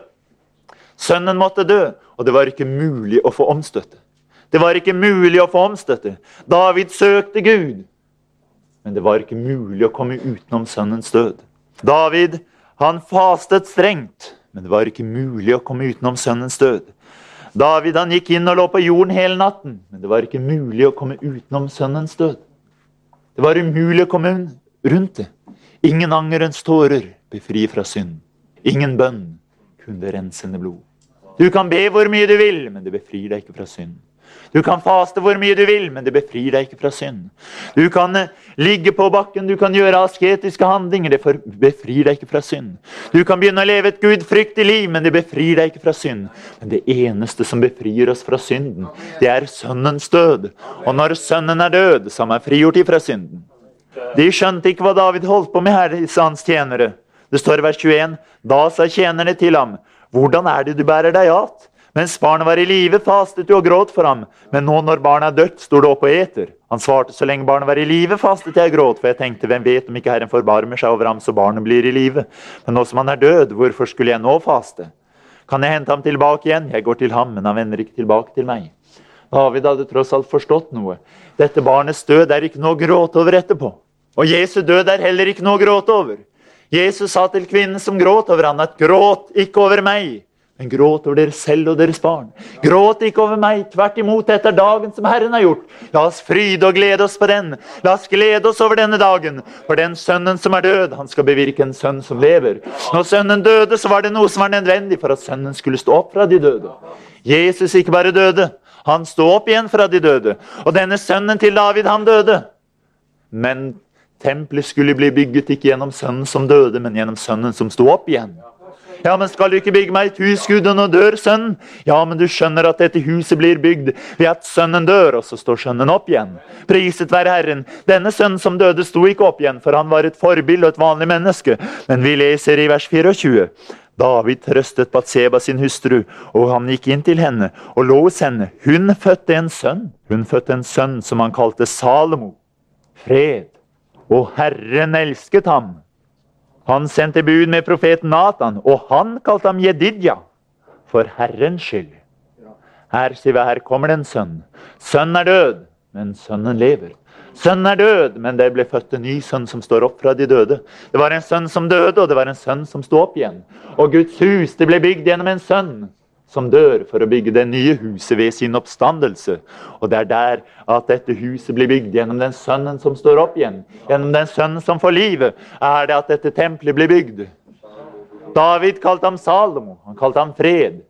[SPEAKER 1] Sønnen måtte dø, og det var ikke mulig å få omstøtte. Det var ikke mulig å få omstøtte. David søkte Gud. Men det var ikke mulig å komme utenom sønnens død. David han fastet strengt, men det var ikke mulig å komme utenom sønnens død. David han gikk inn og lå på jorden hele natten, men det var ikke mulig å komme utenom sønnens død. Det var umulig å komme rundt det. Ingen angerens tårer befrir fra synd. Ingen bønn kunne rensende blod. Du kan be hvor mye du vil, men det befrir deg ikke fra synd. Du kan faste hvor mye du vil, men det befrir deg ikke fra synd. Du kan eh, ligge på bakken, du kan gjøre asketiske handlinger, det befrir deg ikke fra synd. Du kan begynne å leve et gudfryktig liv, men det befrir deg ikke fra synd. Men det eneste som befrir oss fra synden, det er Sønnens død. Og når Sønnen er død, så er man frigjort ifra synden. De skjønte ikke hva David holdt på med her, sa hans tjenere. Det står i vers 21. Da sa tjenerne til ham, hvordan er det du bærer deg at? Mens barnet var i live, fastet du og gråt for ham. Men nå når barnet er dødt, står du opp og eter. Han svarte, så lenge barnet var i live, fastet jeg og gråt, for jeg tenkte, hvem vet om ikke Herren forbarmer seg over ham så barnet blir i live. Men nå som han er død, hvorfor skulle jeg nå faste? Kan jeg hente ham tilbake igjen? Jeg går til ham, men han vender ikke tilbake til meg. David hadde tross alt forstått noe. Dette barnets død er ikke noe å gråte over etterpå. Og Jesu død er heller ikke noe å gråte over. Jesus sa til kvinnen som gråt over ham, at gråt ikke over meg, men gråt over dere selv og deres barn. Gråt ikke over meg, tvert imot, dette er dagen som Herren har gjort. La oss fryde og glede oss på den. La oss glede oss over denne dagen. For den sønnen som er død, han skal bevirke en sønn som lever. Når sønnen døde, så var det noe som var nødvendig for at sønnen skulle stå opp fra de døde. Jesus ikke bare døde, han sto opp igjen fra de døde. Og denne sønnen til David, han døde. Men tempelet skulle bli bygget ikke gjennom sønnen som døde, men gjennom sønnen som sto opp igjen. Ja, men skal du ikke bygge meg et hus, Gud, og nå dør sønnen? Ja, men du skjønner at dette huset blir bygd ved at sønnen dør, og så står sønnen opp igjen. Priset være Herren. Denne sønnen som døde, sto ikke opp igjen, for han var et forbilde og et vanlig menneske. Men vi leser i vers 24. David trøstet Batseba sin hustru, og han gikk inn til henne og lå hos henne. Hun fødte en sønn. Hun fødte en sønn som han kalte Salomo. Fred. Og Herren elsket ham han sendte bud med profeten Natan, og han kalte ham Jedidja, for Herrens skyld. Her sier vi, her kommer det en sønn. Sønnen er død, men sønnen lever. Sønnen er død, men det ble født en ny sønn som står opp fra de døde. Det var en sønn som døde, og det var en sønn som sto opp igjen. Og Guds hus det ble bygd gjennom en sønn som dør for å bygge det nye huset ved sin oppstandelse. Og det er der at dette huset blir bygd gjennom den sønnen som står opp igjen. Gjennom den sønnen som får livet, er det at dette tempelet blir bygd. David kalte ham Salomo. Han kalte ham fred.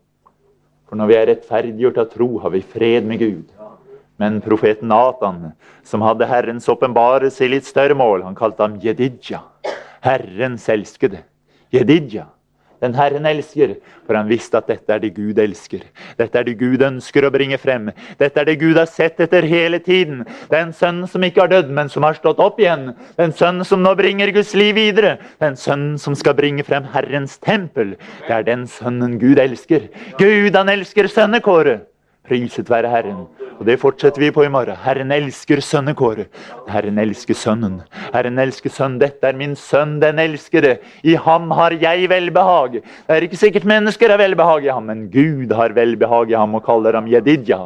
[SPEAKER 1] For når vi er rettferdiggjort av tro, har vi fred med Gud. Men profeten Natan, som hadde Herrens åpenbarelse i litt større mål, han kalte ham Jedidja. Herrens elskede. Jedidja. Den Herren elsker, for han visste at dette er det Gud elsker. Dette er det Gud ønsker å bringe frem. Dette er det Gud har sett etter hele tiden. Den sønnen som ikke har dødd, men som har stått opp igjen. Den sønnen som nå bringer Guds liv videre. Den sønnen som skal bringe frem Herrens tempel. Det er den sønnen Gud elsker. Gud, han elsker sønnekåret. Priset være Herren. Og det fortsetter vi på i morgen. Herren elsker sønnekåret. Herren elsker sønnen. Herren elsker sønnen. Dette er min sønn, den elskede. I ham har jeg velbehag. Det er ikke sikkert mennesker har velbehag i ham, men Gud har velbehag i ham og kaller ham Jedidja.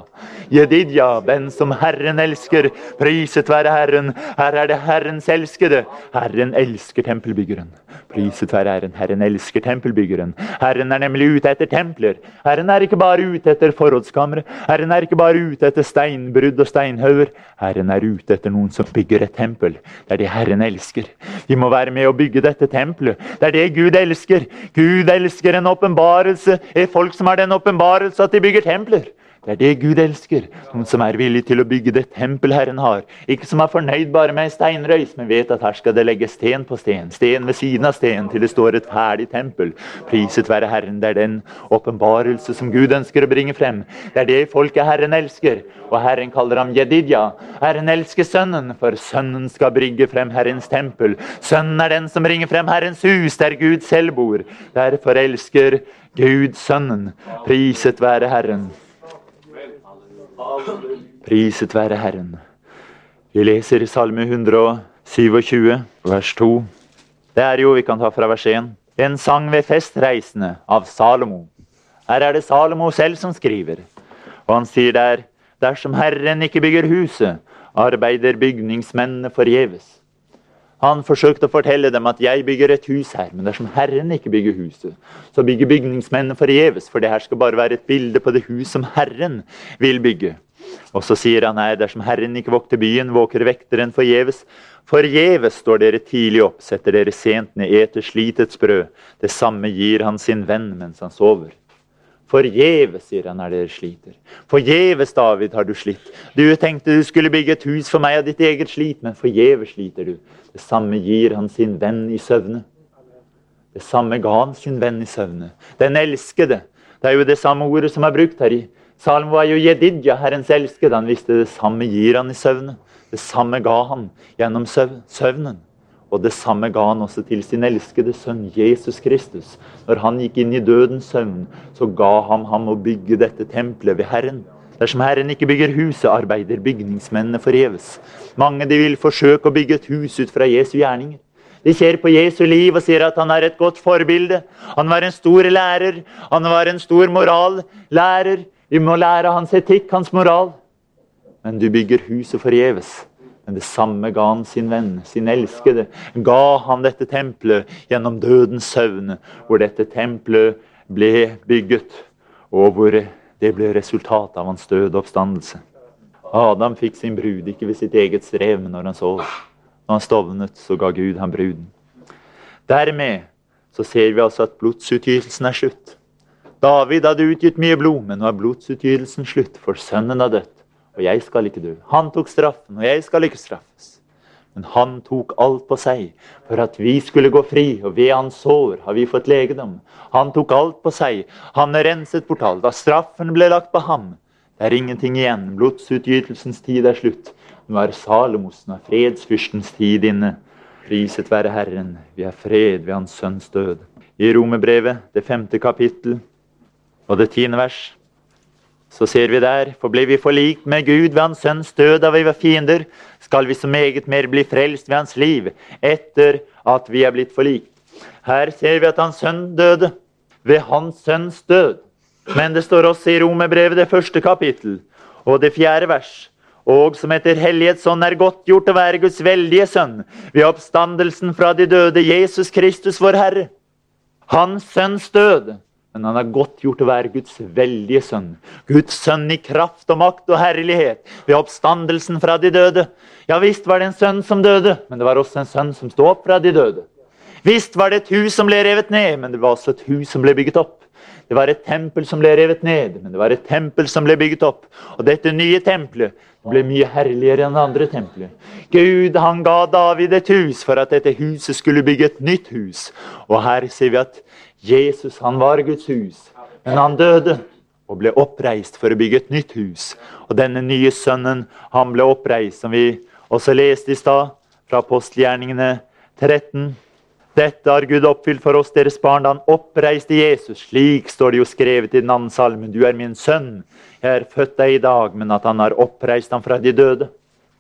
[SPEAKER 1] Jedidja, den som Herren elsker. Priset være Herren. Her er det Herrens elskede. Herren elsker tempelbyggeren. Priset være Herren. Herren elsker tempelbyggeren. Herren er nemlig ute etter templer. Herren er ikke bare ute etter forrådskamre. Herren er ikke bare ute etter steinbrudd og steinhauger. Herren er ute etter noen som bygger et tempel. Det er det Herren elsker. Vi må være med å bygge dette tempelet. Det er det Gud elsker. Gud elsker en åpenbarelse. Folk som har den åpenbarelse at de bygger templer. Det er det Gud elsker. Noen som er villig til å bygge det tempel Herren har. Ikke som er fornøyd bare med en steinrøys, men vet at her skal det legges sten på sten. Sten ved siden av sten til det står et ferdig tempel. Priset være Herren. Det er den åpenbarelse som Gud ønsker å bringe frem. Det er det folket Herren elsker. Og Herren kaller ham Jedidja. Herren elsker Sønnen, for Sønnen skal brygge frem Herrens tempel. Sønnen er den som bringer frem Herrens hus, der Gud selv bor. Derfor elsker Gud Sønnen. Priset være Herren. Priset være Herren. Vi leser Salme 127, vers 2. Det er jo, vi kan ta fra vers 1, en sang ved festreisende av Salomo. Her er det Salomo selv som skriver. Og han sier der dersom Herren ikke bygger huset, arbeider bygningsmennene forgjeves. Han forsøkte å fortelle dem at 'jeg bygger et hus her', men dersom Herren ikke bygger huset, så bygger bygningsmennene forgjeves, for det her skal bare være et bilde på det hus som Herren vil bygge. Og så sier han her, dersom Herren ikke vokter byen, våker vekteren forgjeves. Forgjeves står dere tidlig opp, setter dere sent ned, eter slitets brød. Det samme gir han sin venn mens han sover. Forgjeves, sier han når dere sliter. Forgjeves, David, har du slitt. Du tenkte du skulle bygge et hus for meg av ditt eget slit, men forgjeves sliter du. Det samme gir han sin venn i søvne. Det samme ga han sin venn i søvne. Den elskede. Det er jo det samme ordet som er brukt her i. Salmo var jo Jedidja, Herrens elskede. Han visste det samme gir han i søvne. Det samme ga han gjennom søvnen. Og det samme ga han også til sin elskede sønn Jesus Kristus. Når han gikk inn i dødens søvn, så ga han ham å bygge dette tempelet ved Herren. Dersom Herren ikke bygger huset, arbeider bygningsmennene forgjeves. Mange de vil forsøke å bygge et hus ut fra Jesu gjerninger. De ser på Jesu liv og sier at han er et godt forbilde. Han var en stor lærer. Han var en stor morallærer. Vi må lære hans etikk, hans moral. Men du bygger huset forgjeves. Men det samme ga han sin venn, sin elskede. Ga han dette tempelet gjennom dødens søvn, hvor dette tempelet ble bygget, og hvor det ble resultatet av hans døde oppstandelse. Adam fikk sin brud ikke ved sitt eget strev, men når han sov. Når han stovnet, så ga Gud ham bruden. Dermed så ser vi altså at blodsutgytelsen er slutt. David hadde utgitt mye blod, men nå er blodsutgytelsen slutt, for sønnen har dødt. Og jeg skal ikke dø. Han tok straffen, og jeg skal ikke straffes. Men han tok alt på seg for at vi skulle gå fri, og ved hans sår har vi fått legedom. Han tok alt på seg. Han renset bort alt. Da straffen ble lagt på ham, det er ingenting igjen. Blodsutgytelsens tid er slutt. Nå er Salomos, nå er fredsfyrstens tid inne. Priset være Herren, vi er fred ved Hans Sønns død. I Romerbrevet, det femte kapittel og det tiende vers, så ser vi der, for ble vi forlikt med Gud ved Hans Sønns død da vi var fiender, skal vi så meget mer bli frelst ved hans liv etter at vi er blitt forlikt. Her ser vi at hans sønn døde. Ved hans sønns død. Men det står også i Romerbrevet, det første kapittel, og det fjerde vers. Og som etter hellighetsånd er godtgjort å være Guds veldige sønn ved oppstandelsen fra de døde, Jesus Kristus, vår Herre. Hans sønns død men han er godt gjort å være Guds veldige sønn. Guds sønn i kraft og makt og herlighet ved oppstandelsen fra de døde. Ja visst var det en sønn som døde, men det var også en sønn som sto opp fra de døde. Visst var det et hus som ble revet ned, men det var også et hus som ble bygget opp. Det var et tempel som ble revet ned, men det var et tempel som ble bygget opp. Og dette nye tempelet ble mye herligere enn det andre tempelet. Gud han ga David et hus for at dette huset skulle bygge et nytt hus. Og her ser vi at Jesus han var Guds hus, men han døde og ble oppreist for å bygge et nytt hus. Og denne nye sønnen han ble oppreist, som vi også leste i stad, fra apostelgjerningene 13. Dette har Gud oppfylt for oss, deres barn, da han oppreiste Jesus. Slik står det jo skrevet i den andre salmen. Du er min sønn. Jeg er født deg i dag, men at han har oppreist ham fra de døde.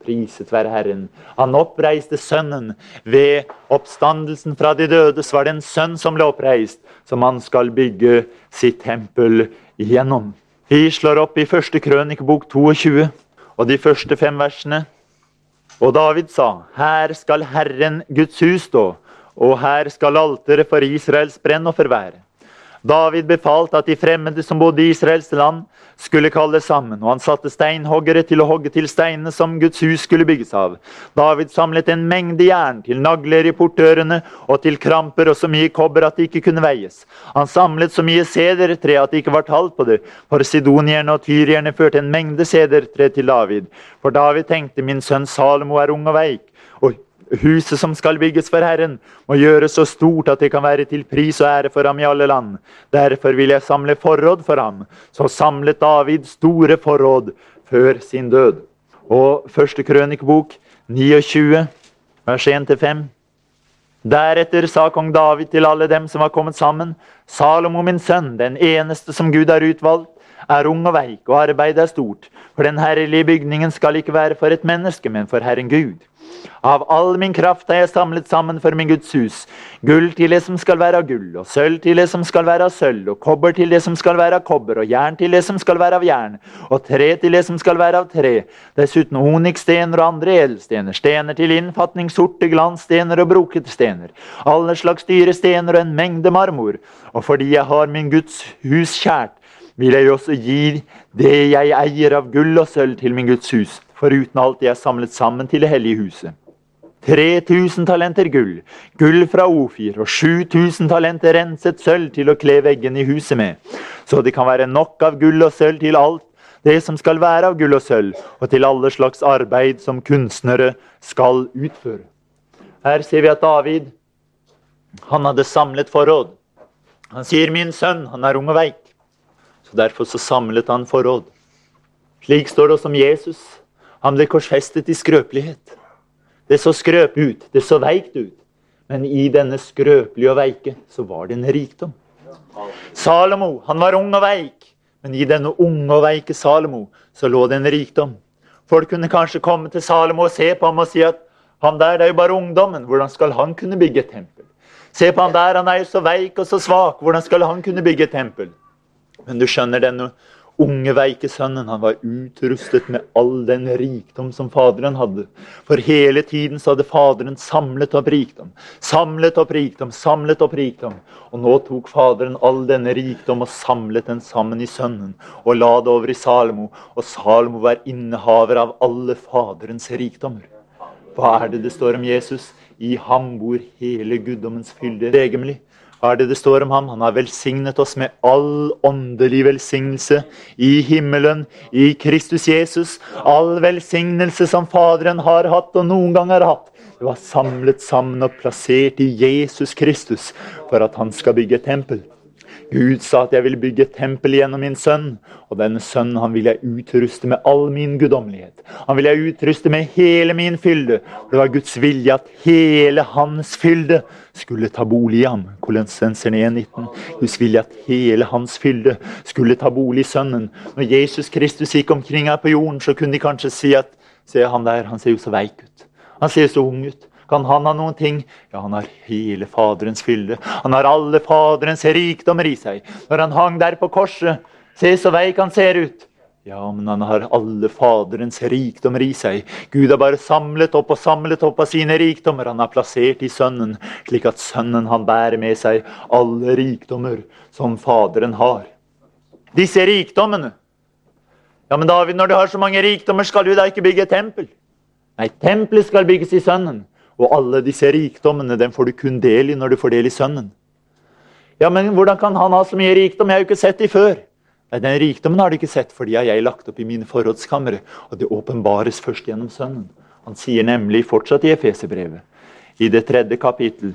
[SPEAKER 1] Priset være Herren. Han oppreiste Sønnen. Ved oppstandelsen fra de døde så var det en sønn som ble oppreist, som han skal bygge sitt tempel igjennom. Vi slår opp i første krønikebok 22 og de første fem versene. Og David sa, her skal Herren Guds hus stå, og her skal alteret for Israels brennoffer være. David befalte at de fremmede som bodde i Israels land, skulle kalles sammen, og han satte steinhoggere til å hogge til steinene som Guds hus skulle bygges av. David samlet en mengde jern til nagler i portørene og til kramper og så mye kobber at det ikke kunne veies. Han samlet så mye sedertre at det ikke var tall på det, for sidonierne og tyrierne førte en mengde sedertre til David. For David tenkte min sønn Salomo er ung og veik, og Huset som skal bygges for Herren, må gjøres så stort at det kan være til pris og ære for ham i alle land. Derfor vil jeg samle forråd for ham. Så samlet David store forråd før sin død. Og første krønikebok 29, vers 1-5. Deretter sa kong David til alle dem som var kommet sammen, Salomo min sønn, den eneste som Gud har utvalgt, er ung og veik, og arbeidet er stort. For den herlige bygningen skal ikke være for et menneske, men for Herren Gud. Av all min kraft har jeg samlet sammen for min Guds hus. Gull til det som skal være av gull, og sølv til det som skal være av sølv, og kobber til det som skal være av kobber, og jern til det som skal være av jern, og tre til det som skal være av tre. Dessuten onyksstener og andre edelstener, stener til innfatning, sorte glansstener og brokete stener. Alle slags dyre stener og en mengde marmor. Og fordi jeg har min Guds hus kjært, vil jeg også gi det jeg eier av gull og sølv til min Guds hus, foruten alt jeg har samlet sammen til det hellige huset. 3000 talenter gull, gull fra Ofir og 7000 talenter renset sølv til å kle veggene i huset med, så det kan være nok av gull og sølv til alt det som skal være av gull og sølv, og til alle slags arbeid som kunstnere skal utføre. Her ser vi at David han hadde samlet forråd. Han sier 'min sønn, han er ung og veik'. Så Derfor så samlet han forråd. Slik står det også om Jesus. Han ble korsfestet i skrøpelighet. Det så skrøp ut, det så veikt ut. Men i denne skrøpelige og veike så var det en rikdom. Salomo han var ung og veik, men i denne unge og veike Salomo så lå det en rikdom. Folk kunne kanskje komme til Salomo og se på ham og si at han der det er jo bare ungdommen, hvordan skal han kunne bygge et tempel? Se på han der, han er jo så veik og så svak, hvordan skal han kunne bygge et tempel? Men du skjønner, denne unge, veike sønnen han var utrustet med all den rikdom som faderen hadde. For hele tiden så hadde faderen samlet opp rikdom. Samlet opp rikdom, samlet opp rikdom. Og nå tok faderen all denne rikdom og samlet den sammen i sønnen. Og la det over i Salomo. Og Salomo var innehaver av alle faderens rikdommer. Hva er det det står om Jesus? I ham bor hele guddommens fylde legemlig. Hva er det det står om ham? Han har velsignet oss med all åndelig velsignelse i himmelen, i Kristus Jesus. All velsignelse som Faderen har hatt og noen gang har hatt. Det var samlet sammen og plassert i Jesus Kristus for at han skal bygge tempel. Gud sa at jeg ville bygge et tempel gjennom min sønn. Og denne sønnen han vil jeg utruste med all min guddommelighet. Han vil jeg utruste med hele min fylde. Det var Guds vilje at hele hans fylde skulle ta bolig i ham. Kolonsenserne 1,19. Guds vilje at hele hans fylde skulle ta bolig i sønnen. Når Jesus Kristus gikk omkring her på jorden, så kunne de kanskje si at Se han der, han ser jo så veik ut. Han ser så ung ut. Kan han ha noen ting? Ja, han har hele Faderens fylde. Han har alle Faderens rikdommer i seg. Når han hang der på korset, se så veik han ser ut. Ja, men han har alle Faderens rikdommer i seg. Gud har bare samlet opp og samlet opp av sine rikdommer. Han har plassert i Sønnen, slik at Sønnen han bærer med seg alle rikdommer som Faderen har. Disse rikdommene Ja, men David, når du har så mange rikdommer, skal du da ikke bygge et tempel? Nei, tempelet skal bygges i Sønnen. Og alle disse rikdommene den får du kun del i når du får del i Sønnen. Ja, men hvordan kan han ha så mye rikdom? Jeg har jo ikke sett de før. Nei, Den rikdommen har du ikke sett, for de har jeg lagt opp i mine forrådskamre. Og det åpenbares først gjennom Sønnen. Han sier nemlig fortsatt i Efeserbrevet, i det tredje kapittel,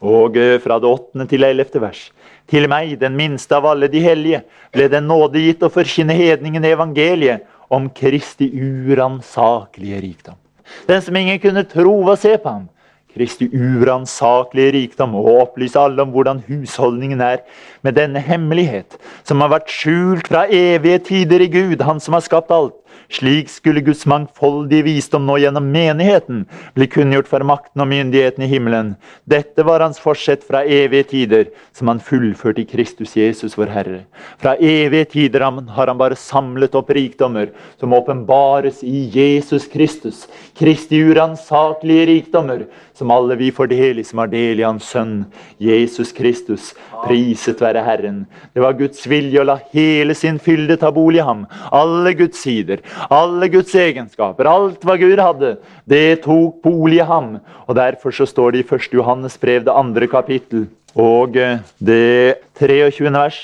[SPEAKER 1] og eh, fra det åttende til ellevte vers. Til meg, den minste av alle de hellige, ble det nåde gitt å forkynne hedningen evangeliet om Kristi uransakelige rikdom. Den som ingen kunne tro og se på ham. Kristi uransakelige rikdom og opplyse alle om hvordan husholdningen er med denne hemmelighet, som har vært skjult fra evige tider i Gud, Han som har skapt alt. Slik skulle Guds mangfoldige visdom nå gjennom menigheten bli kunngjort for makten og myndigheten i himmelen. Dette var hans forsett fra evige tider, som han fullførte i Kristus Jesus, vår Herre. Fra evige tider har han bare samlet opp rikdommer som åpenbares i Jesus Kristus. Kristi uransakelige rikdommer, som alle vi får del i, som har del i Hans Sønn, Jesus Kristus. Priset være Herren. Det var Guds vilje å la hele sin fylde ta bolig i ham. Alle Guds sider, alle Guds egenskaper, alt hva Gud hadde, det tok bolig i ham. Og Derfor så står det i 1. Johannes brev, det andre kapittel, og eh, det 23. vers.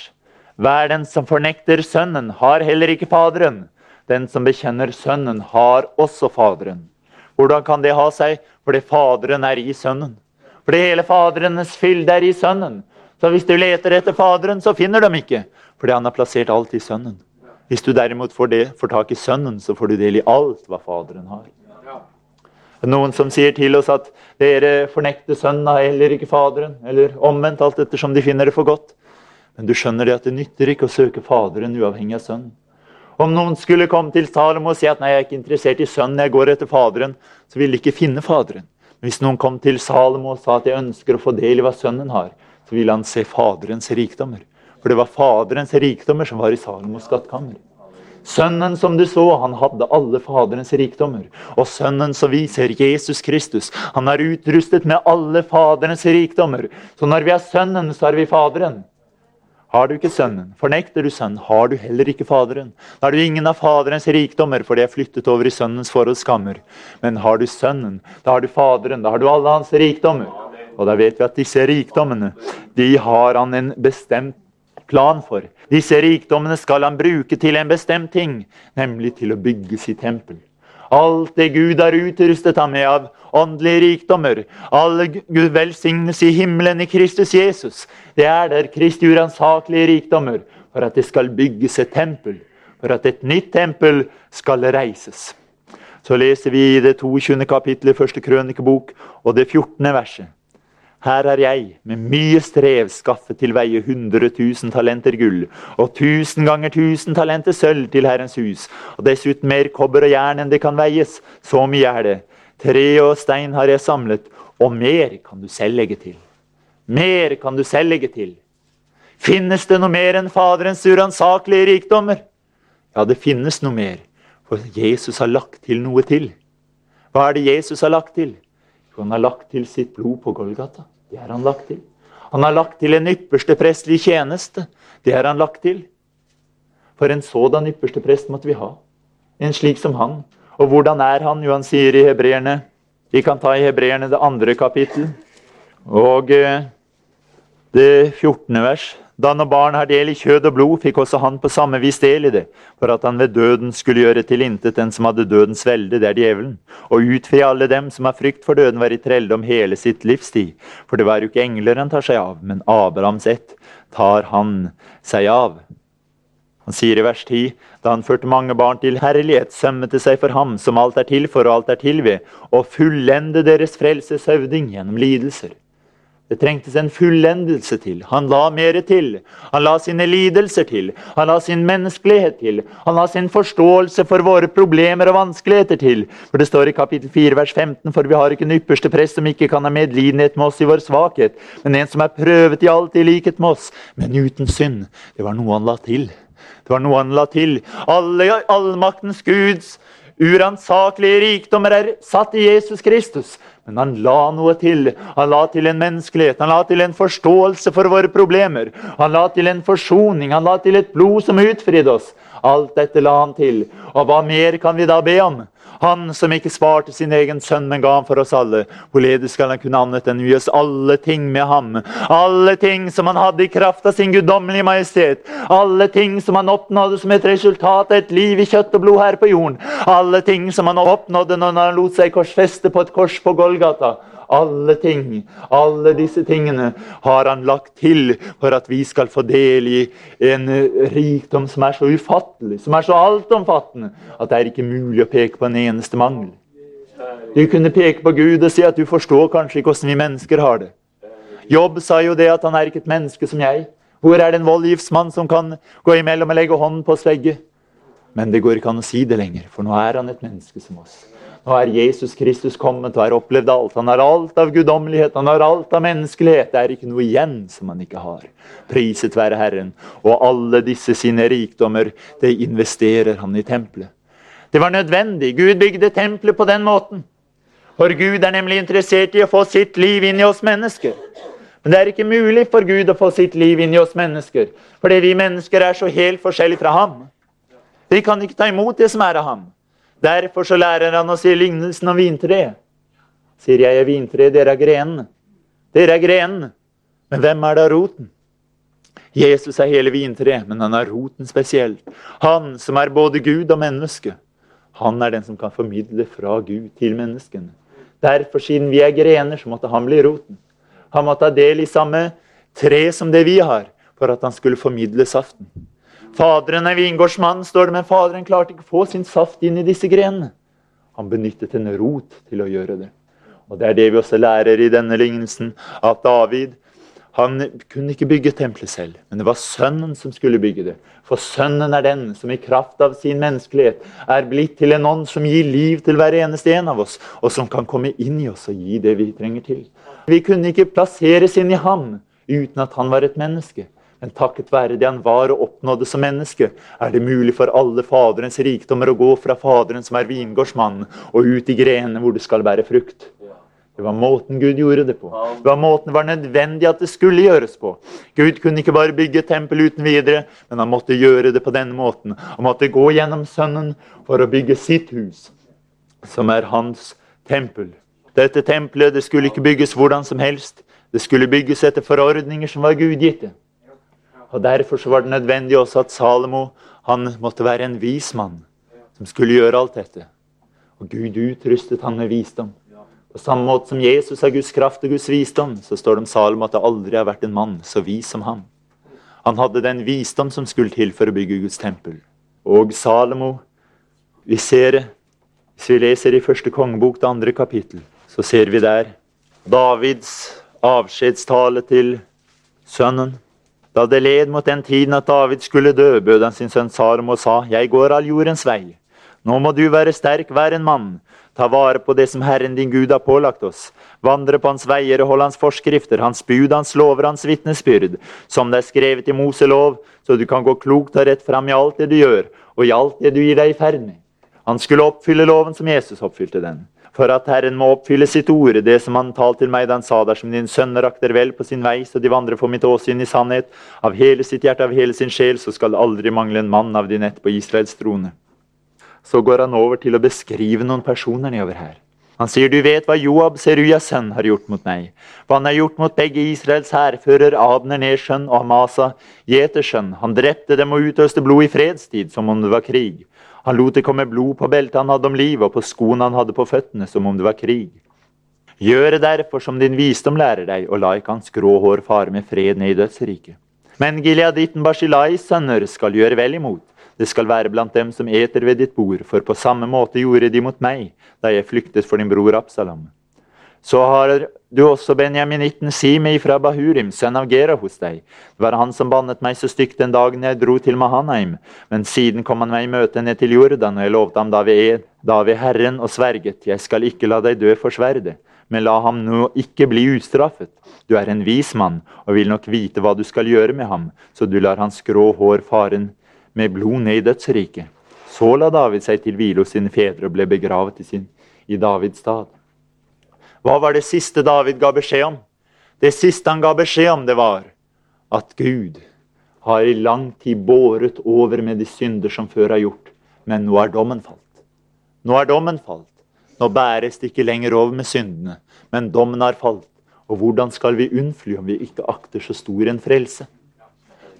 [SPEAKER 1] Hver den som fornekter Sønnen, har heller ikke Faderen. Den som bekjenner Sønnen, har også Faderen. Hvordan kan det ha seg? Fordi Faderen er i Sønnen. Fordi hele Faderens fylde er i Sønnen. Så hvis du leter etter Faderen, så finner de ikke. Fordi han har plassert alt i Sønnen. Hvis du derimot får, det, får tak i Sønnen, så får du del i alt hva Faderen har. Noen som sier til oss at dere fornekter Sønnen, eller ikke Faderen. Eller omvendt, alt ettersom de finner det for godt. Men du skjønner det at det nytter ikke å søke Faderen uavhengig av Sønnen. Om noen skulle komme til Salomo og si at nei, jeg er ikke interessert i Sønnen, jeg går etter Faderen, så ville de ikke finne Faderen. Men hvis noen kom til Salomo og sa at jeg ønsker å få del i hva Sønnen har, så ville han se Faderens rikdommer. For det var Faderens rikdommer som var i Salomos skattkammer. Sønnen som du så, han hadde alle Faderens rikdommer. Og sønnen som vi ser, Jesus Kristus, han er utrustet med alle Faderens rikdommer. Så når vi er Sønnen, så er vi Faderen. Har du ikke Sønnen, fornekter du Sønnen, har du heller ikke Faderen. Da har du ingen av Faderens rikdommer, for de er flyttet over i Sønnens forholdskammer. Men har du Sønnen, da har du Faderen, da har du alle hans rikdommer. Og da vet vi at disse rikdommene, de har han en bestemt plan for. Disse rikdommene skal han bruke til en bestemt ting, nemlig til å bygge sitt tempel. Alt det Gud har utrustet ham med av åndelige rikdommer, alle Gud velsignes i himmelen i Kristus Jesus, det er der Kristi uransakelige rikdommer for at det skal bygges et tempel, for at et nytt tempel skal reises. Så leser vi i det 22. kapittelet første krønikebok og det 14. verset. Her er jeg, med mye strev, skaffet til veie 100 000 talenter gull og 1000 ganger 1000 talenter sølv til Herrens hus, og dessuten mer kobber og jern enn det kan veies. Så mye er det. Tre og stein har jeg samlet, og mer kan du selv legge til. Mer kan du selv legge til. Finnes det noe mer enn Faderens uransakelige rikdommer? Ja, det finnes noe mer, for Jesus har lagt til noe til. Hva er det Jesus har lagt til? For han har lagt til sitt blod på Golgata. Det har han lagt til. Han har lagt til en ypperste prestlig tjeneste. Det har han lagt til. For en sådan ypperste prest måtte vi ha. En slik som han. Og hvordan er han? Jo, han sier i hebreerne Vi kan ta i hebreerne det andre kapittel. Og eh, det 14. vers. Da når barn har del i kjød og blod, fikk også han på samme vis del i det, for at han ved døden skulle gjøre til intet den som hadde dødens velde, det er djevelen, og utfri alle dem som har frykt for døden, var i trelldom hele sitt livstid. For det var jo ikke engler han tar seg av, men Abrahams ett tar han seg av. Han sier i vers 10.: Da han førte mange barn til herlighet, sømmet det seg for ham som alt er til for og alt er til ved, å fullende deres frelses høvding gjennom lidelser. Det trengtes en fullendelse til. Han la mere til. Han la sine lidelser til. Han la sin menneskelighet til. Han la sin forståelse for våre problemer og vanskeligheter til. For Det står i kapittel 4 vers 15.: For vi har ikke en ypperste prest som ikke kan ha medlidenhet med oss i vår svakhet, men en som er prøvet i alt i likhet med oss, men uten synd. Det var noe han la til. Det var noe han la til. Alle allmaktens Guds uransakelige rikdommer er satt i Jesus Kristus. Men han la noe til. Han la til en menneskelighet, han la til en forståelse for våre problemer. Han la til en forsoning, han la til et blod som utfridde oss. Alt dette la han til. Og hva mer kan vi da be om? Han som ikke svarte sin egen sønn, men ga ham for oss alle. Hvorledes skal han kunne annet enn gi oss alle ting med ham? Alle ting som han hadde i kraft av sin guddommelige majestet. Alle ting som han oppnådde som et resultat av et liv i kjøtt og blod her på jorden. Alle ting som han oppnådde når han lot seg korsfeste på et kors på Golgata. Alle ting, alle disse tingene har han lagt til for at vi skal få del i en rikdom som er så ufattelig, som er så altomfattende, at det er ikke mulig å peke på en eneste mangel. Du kunne peke på Gud og si at du forstår kanskje ikke hvordan vi mennesker har det. Jobb sa jo det at han er ikke et menneske som jeg. Hvor er det en voldgiftsmann som kan gå imellom og legge hånden på oss begge? Men det går ikke an å si det lenger, for nå er han et menneske som oss. Nå er Jesus Kristus kommet og har opplevd alt. Han har alt av guddommelighet, han har alt av menneskelighet. Det er ikke noe igjen som han ikke har. Priset være Herren. Og alle disse sine rikdommer, det investerer han i tempelet. Det var nødvendig. Gud bygde tempelet på den måten. For Gud er nemlig interessert i å få sitt liv inn i oss mennesker. Men det er ikke mulig for Gud å få sitt liv inn i oss mennesker. Fordi vi mennesker er så helt forskjellige fra ham. Vi kan ikke ta imot det som er av ham. Derfor så lærer han å si lignelsen om vintreet. Sier jeg er vintreet, dere er grenene. Dere er grenene. Men hvem er da roten? Jesus er hele vintreet, men han er roten spesielt. Han som er både Gud og menneske. Han er den som kan formidle fra Gud til menneskene. Derfor, siden vi er grener, så måtte han bli roten. Han måtte ha del i samme tre som det vi har, for at han skulle formidle saften. Faderen er vingårdsmann, står det, men faderen klarte ikke å få sin saft inn i disse grenene. Han benyttet en rot til å gjøre det. Og Det er det vi også lærer i denne lignelsen, at David Han kunne ikke bygge tempelet selv, men det var Sønnen som skulle bygge det. For Sønnen er den som i kraft av sin menneskelighet er blitt til en ånd som gir liv til hver eneste en av oss, og som kan komme inn i oss og gi det vi trenger til. Vi kunne ikke plasseres inn i ham uten at han var et menneske. Men takket være det han var og oppnådde som menneske, er det mulig for alle Faderens rikdommer å gå fra Faderen som er vingårdsmannen, og ut i grenene hvor det skal bære frukt. Det var måten Gud gjorde det på. Det var måten det var nødvendig at det skulle gjøres på. Gud kunne ikke bare bygge et tempel uten videre, men han måtte gjøre det på denne måten. Han måtte gå gjennom Sønnen for å bygge sitt hus, som er hans tempel. Dette tempelet det skulle ikke bygges hvordan som helst. Det skulle bygges etter forordninger som var gudgitte. Og Derfor så var det nødvendig også at Salomo han måtte være en vis mann som skulle gjøre alt dette. Og Gud utrustet han med visdom. På samme måte som Jesus har Guds kraft og Guds visdom, så står det om Salomo at det aldri har vært en mann så vis som ham. Han hadde den visdom som skulle til for å bygge Guds tempel. Og Salomo Vi ser hvis vi leser i første kongebok, det andre kapittel, så ser vi der Davids avskjedstale til sønnen. Da det led mot den tiden at David skulle dø, bød han sin sønn Sarum og sa, Jeg går all jordens vei. Nå må du være sterk, vær en mann. Ta vare på det som Herren din Gud har pålagt oss. Vandre på hans veier og holde hans forskrifter, hans bud, hans lover, hans vitnesbyrd, som det er skrevet i Moselov, så du kan gå klokt og rett fram i alt det du gjør, og i alt det du gir deg i ferd med. Han skulle oppfylle loven som Jesus oppfylte den. For at Herren må oppfylle sitt ord, det som han talte til meg da han sa dersom din sønner akter vel på sin vei, så de vandrer for mitt åsyn i sannhet, av hele sitt hjerte, av hele sin sjel, så skal det aldri mangle en mann av din ett på Israels trone så går han over til å beskrive noen personer nedover her. Han sier, du vet hva Joab, Seruyas sønn, har gjort mot meg. Hva han har gjort mot begge Israels hærfører, Abner Nersjønn og Amasa, Jetersjønn. Han drepte dem og utøste blod i fredstid, som om det var krig. Han lot det komme blod på beltet han hadde om livet, og på skoene han hadde på føttene, som om det var krig. Gjøre derfor som din visdom lærer deg, og la ikke hans grå hår fare med fred ned i dødsriket. Men Gileaditten Barzilais sønner skal gjøre vel imot. Det skal være blant dem som eter ved ditt bord, for på samme måte gjorde de mot meg da jeg flyktet for din bror Absalom. Så har du også benjaminitten Simi fra Bahurim, sønn av Gera, hos deg. Det var han som bannet meg så stygt den dagen jeg dro til Mahanaim, men siden kom han meg i møte ned til Jordan, og jeg lovte ham da ved, da ved Herren og sverget, jeg skal ikke la deg dø for sverdet, men la ham nå ikke bli ustraffet. Du er en vis mann og vil nok vite hva du skal gjøre med ham, så du lar hans grå hår faren med blod ned i dødsriket. Så la David seg til hvile hos sine fedre og ble begravet i, sin, i Davids stad. Hva var det siste David ga beskjed om? Det siste han ga beskjed om, det var at Gud har i lang tid båret over med de synder som før har gjort, men nå er dommen falt. Nå er dommen falt. Nå bæres det ikke lenger over med syndene, men dommen har falt. Og hvordan skal vi unnfly om vi ikke akter så stor en frelse?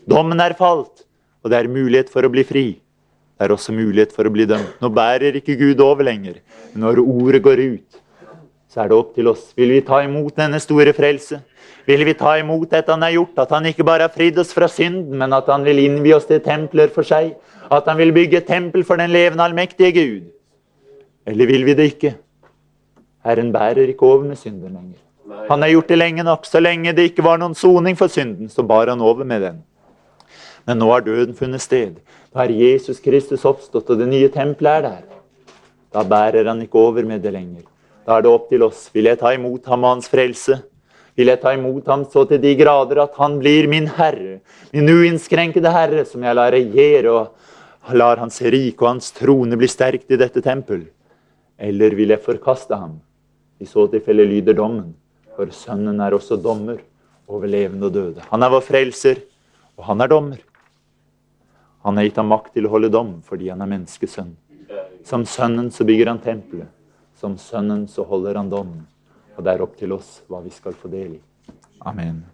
[SPEAKER 1] Dommen er falt. Og det er mulighet for å bli fri. Det er også mulighet for å bli dømt. Nå bærer ikke Gud over lenger. Når ordet går ut, så er det opp til oss. Vil vi ta imot denne store frelse? Vil vi ta imot dette han har gjort? At han ikke bare har fridd oss fra synden, men at han vil innvie oss til templer for seg? At han vil bygge et tempel for den levende, allmektige Gud? Eller vil vi det ikke? Herren bærer ikke over med synden lenger. Han har gjort det lenge nok. Så lenge det ikke var noen soning for synden, så bar han over med den. Men nå har døden funnet sted. Da har Jesus Kristus oppstått, og det nye tempelet er der. Da bærer han ikke over med det lenger. Da er det opp til oss. Vil jeg ta imot ham og hans frelse? Vil jeg ta imot ham så til de grader at han blir min herre, min uinnskrenkede herre, som jeg lar regjere, og lar hans rike og hans trone bli sterkt i dette tempel? Eller vil jeg forkaste ham? I så tilfelle lyder dommen, for Sønnen er også dommer over levende og døde. Han er vår frelser, og han er dommer. Han har gitt ham makt til å holde dom fordi han er menneskesønn. Som sønnen så bygger han tempelet. Som sønnen så holder han dom. Og det er opp til oss hva vi skal få del i. Amen.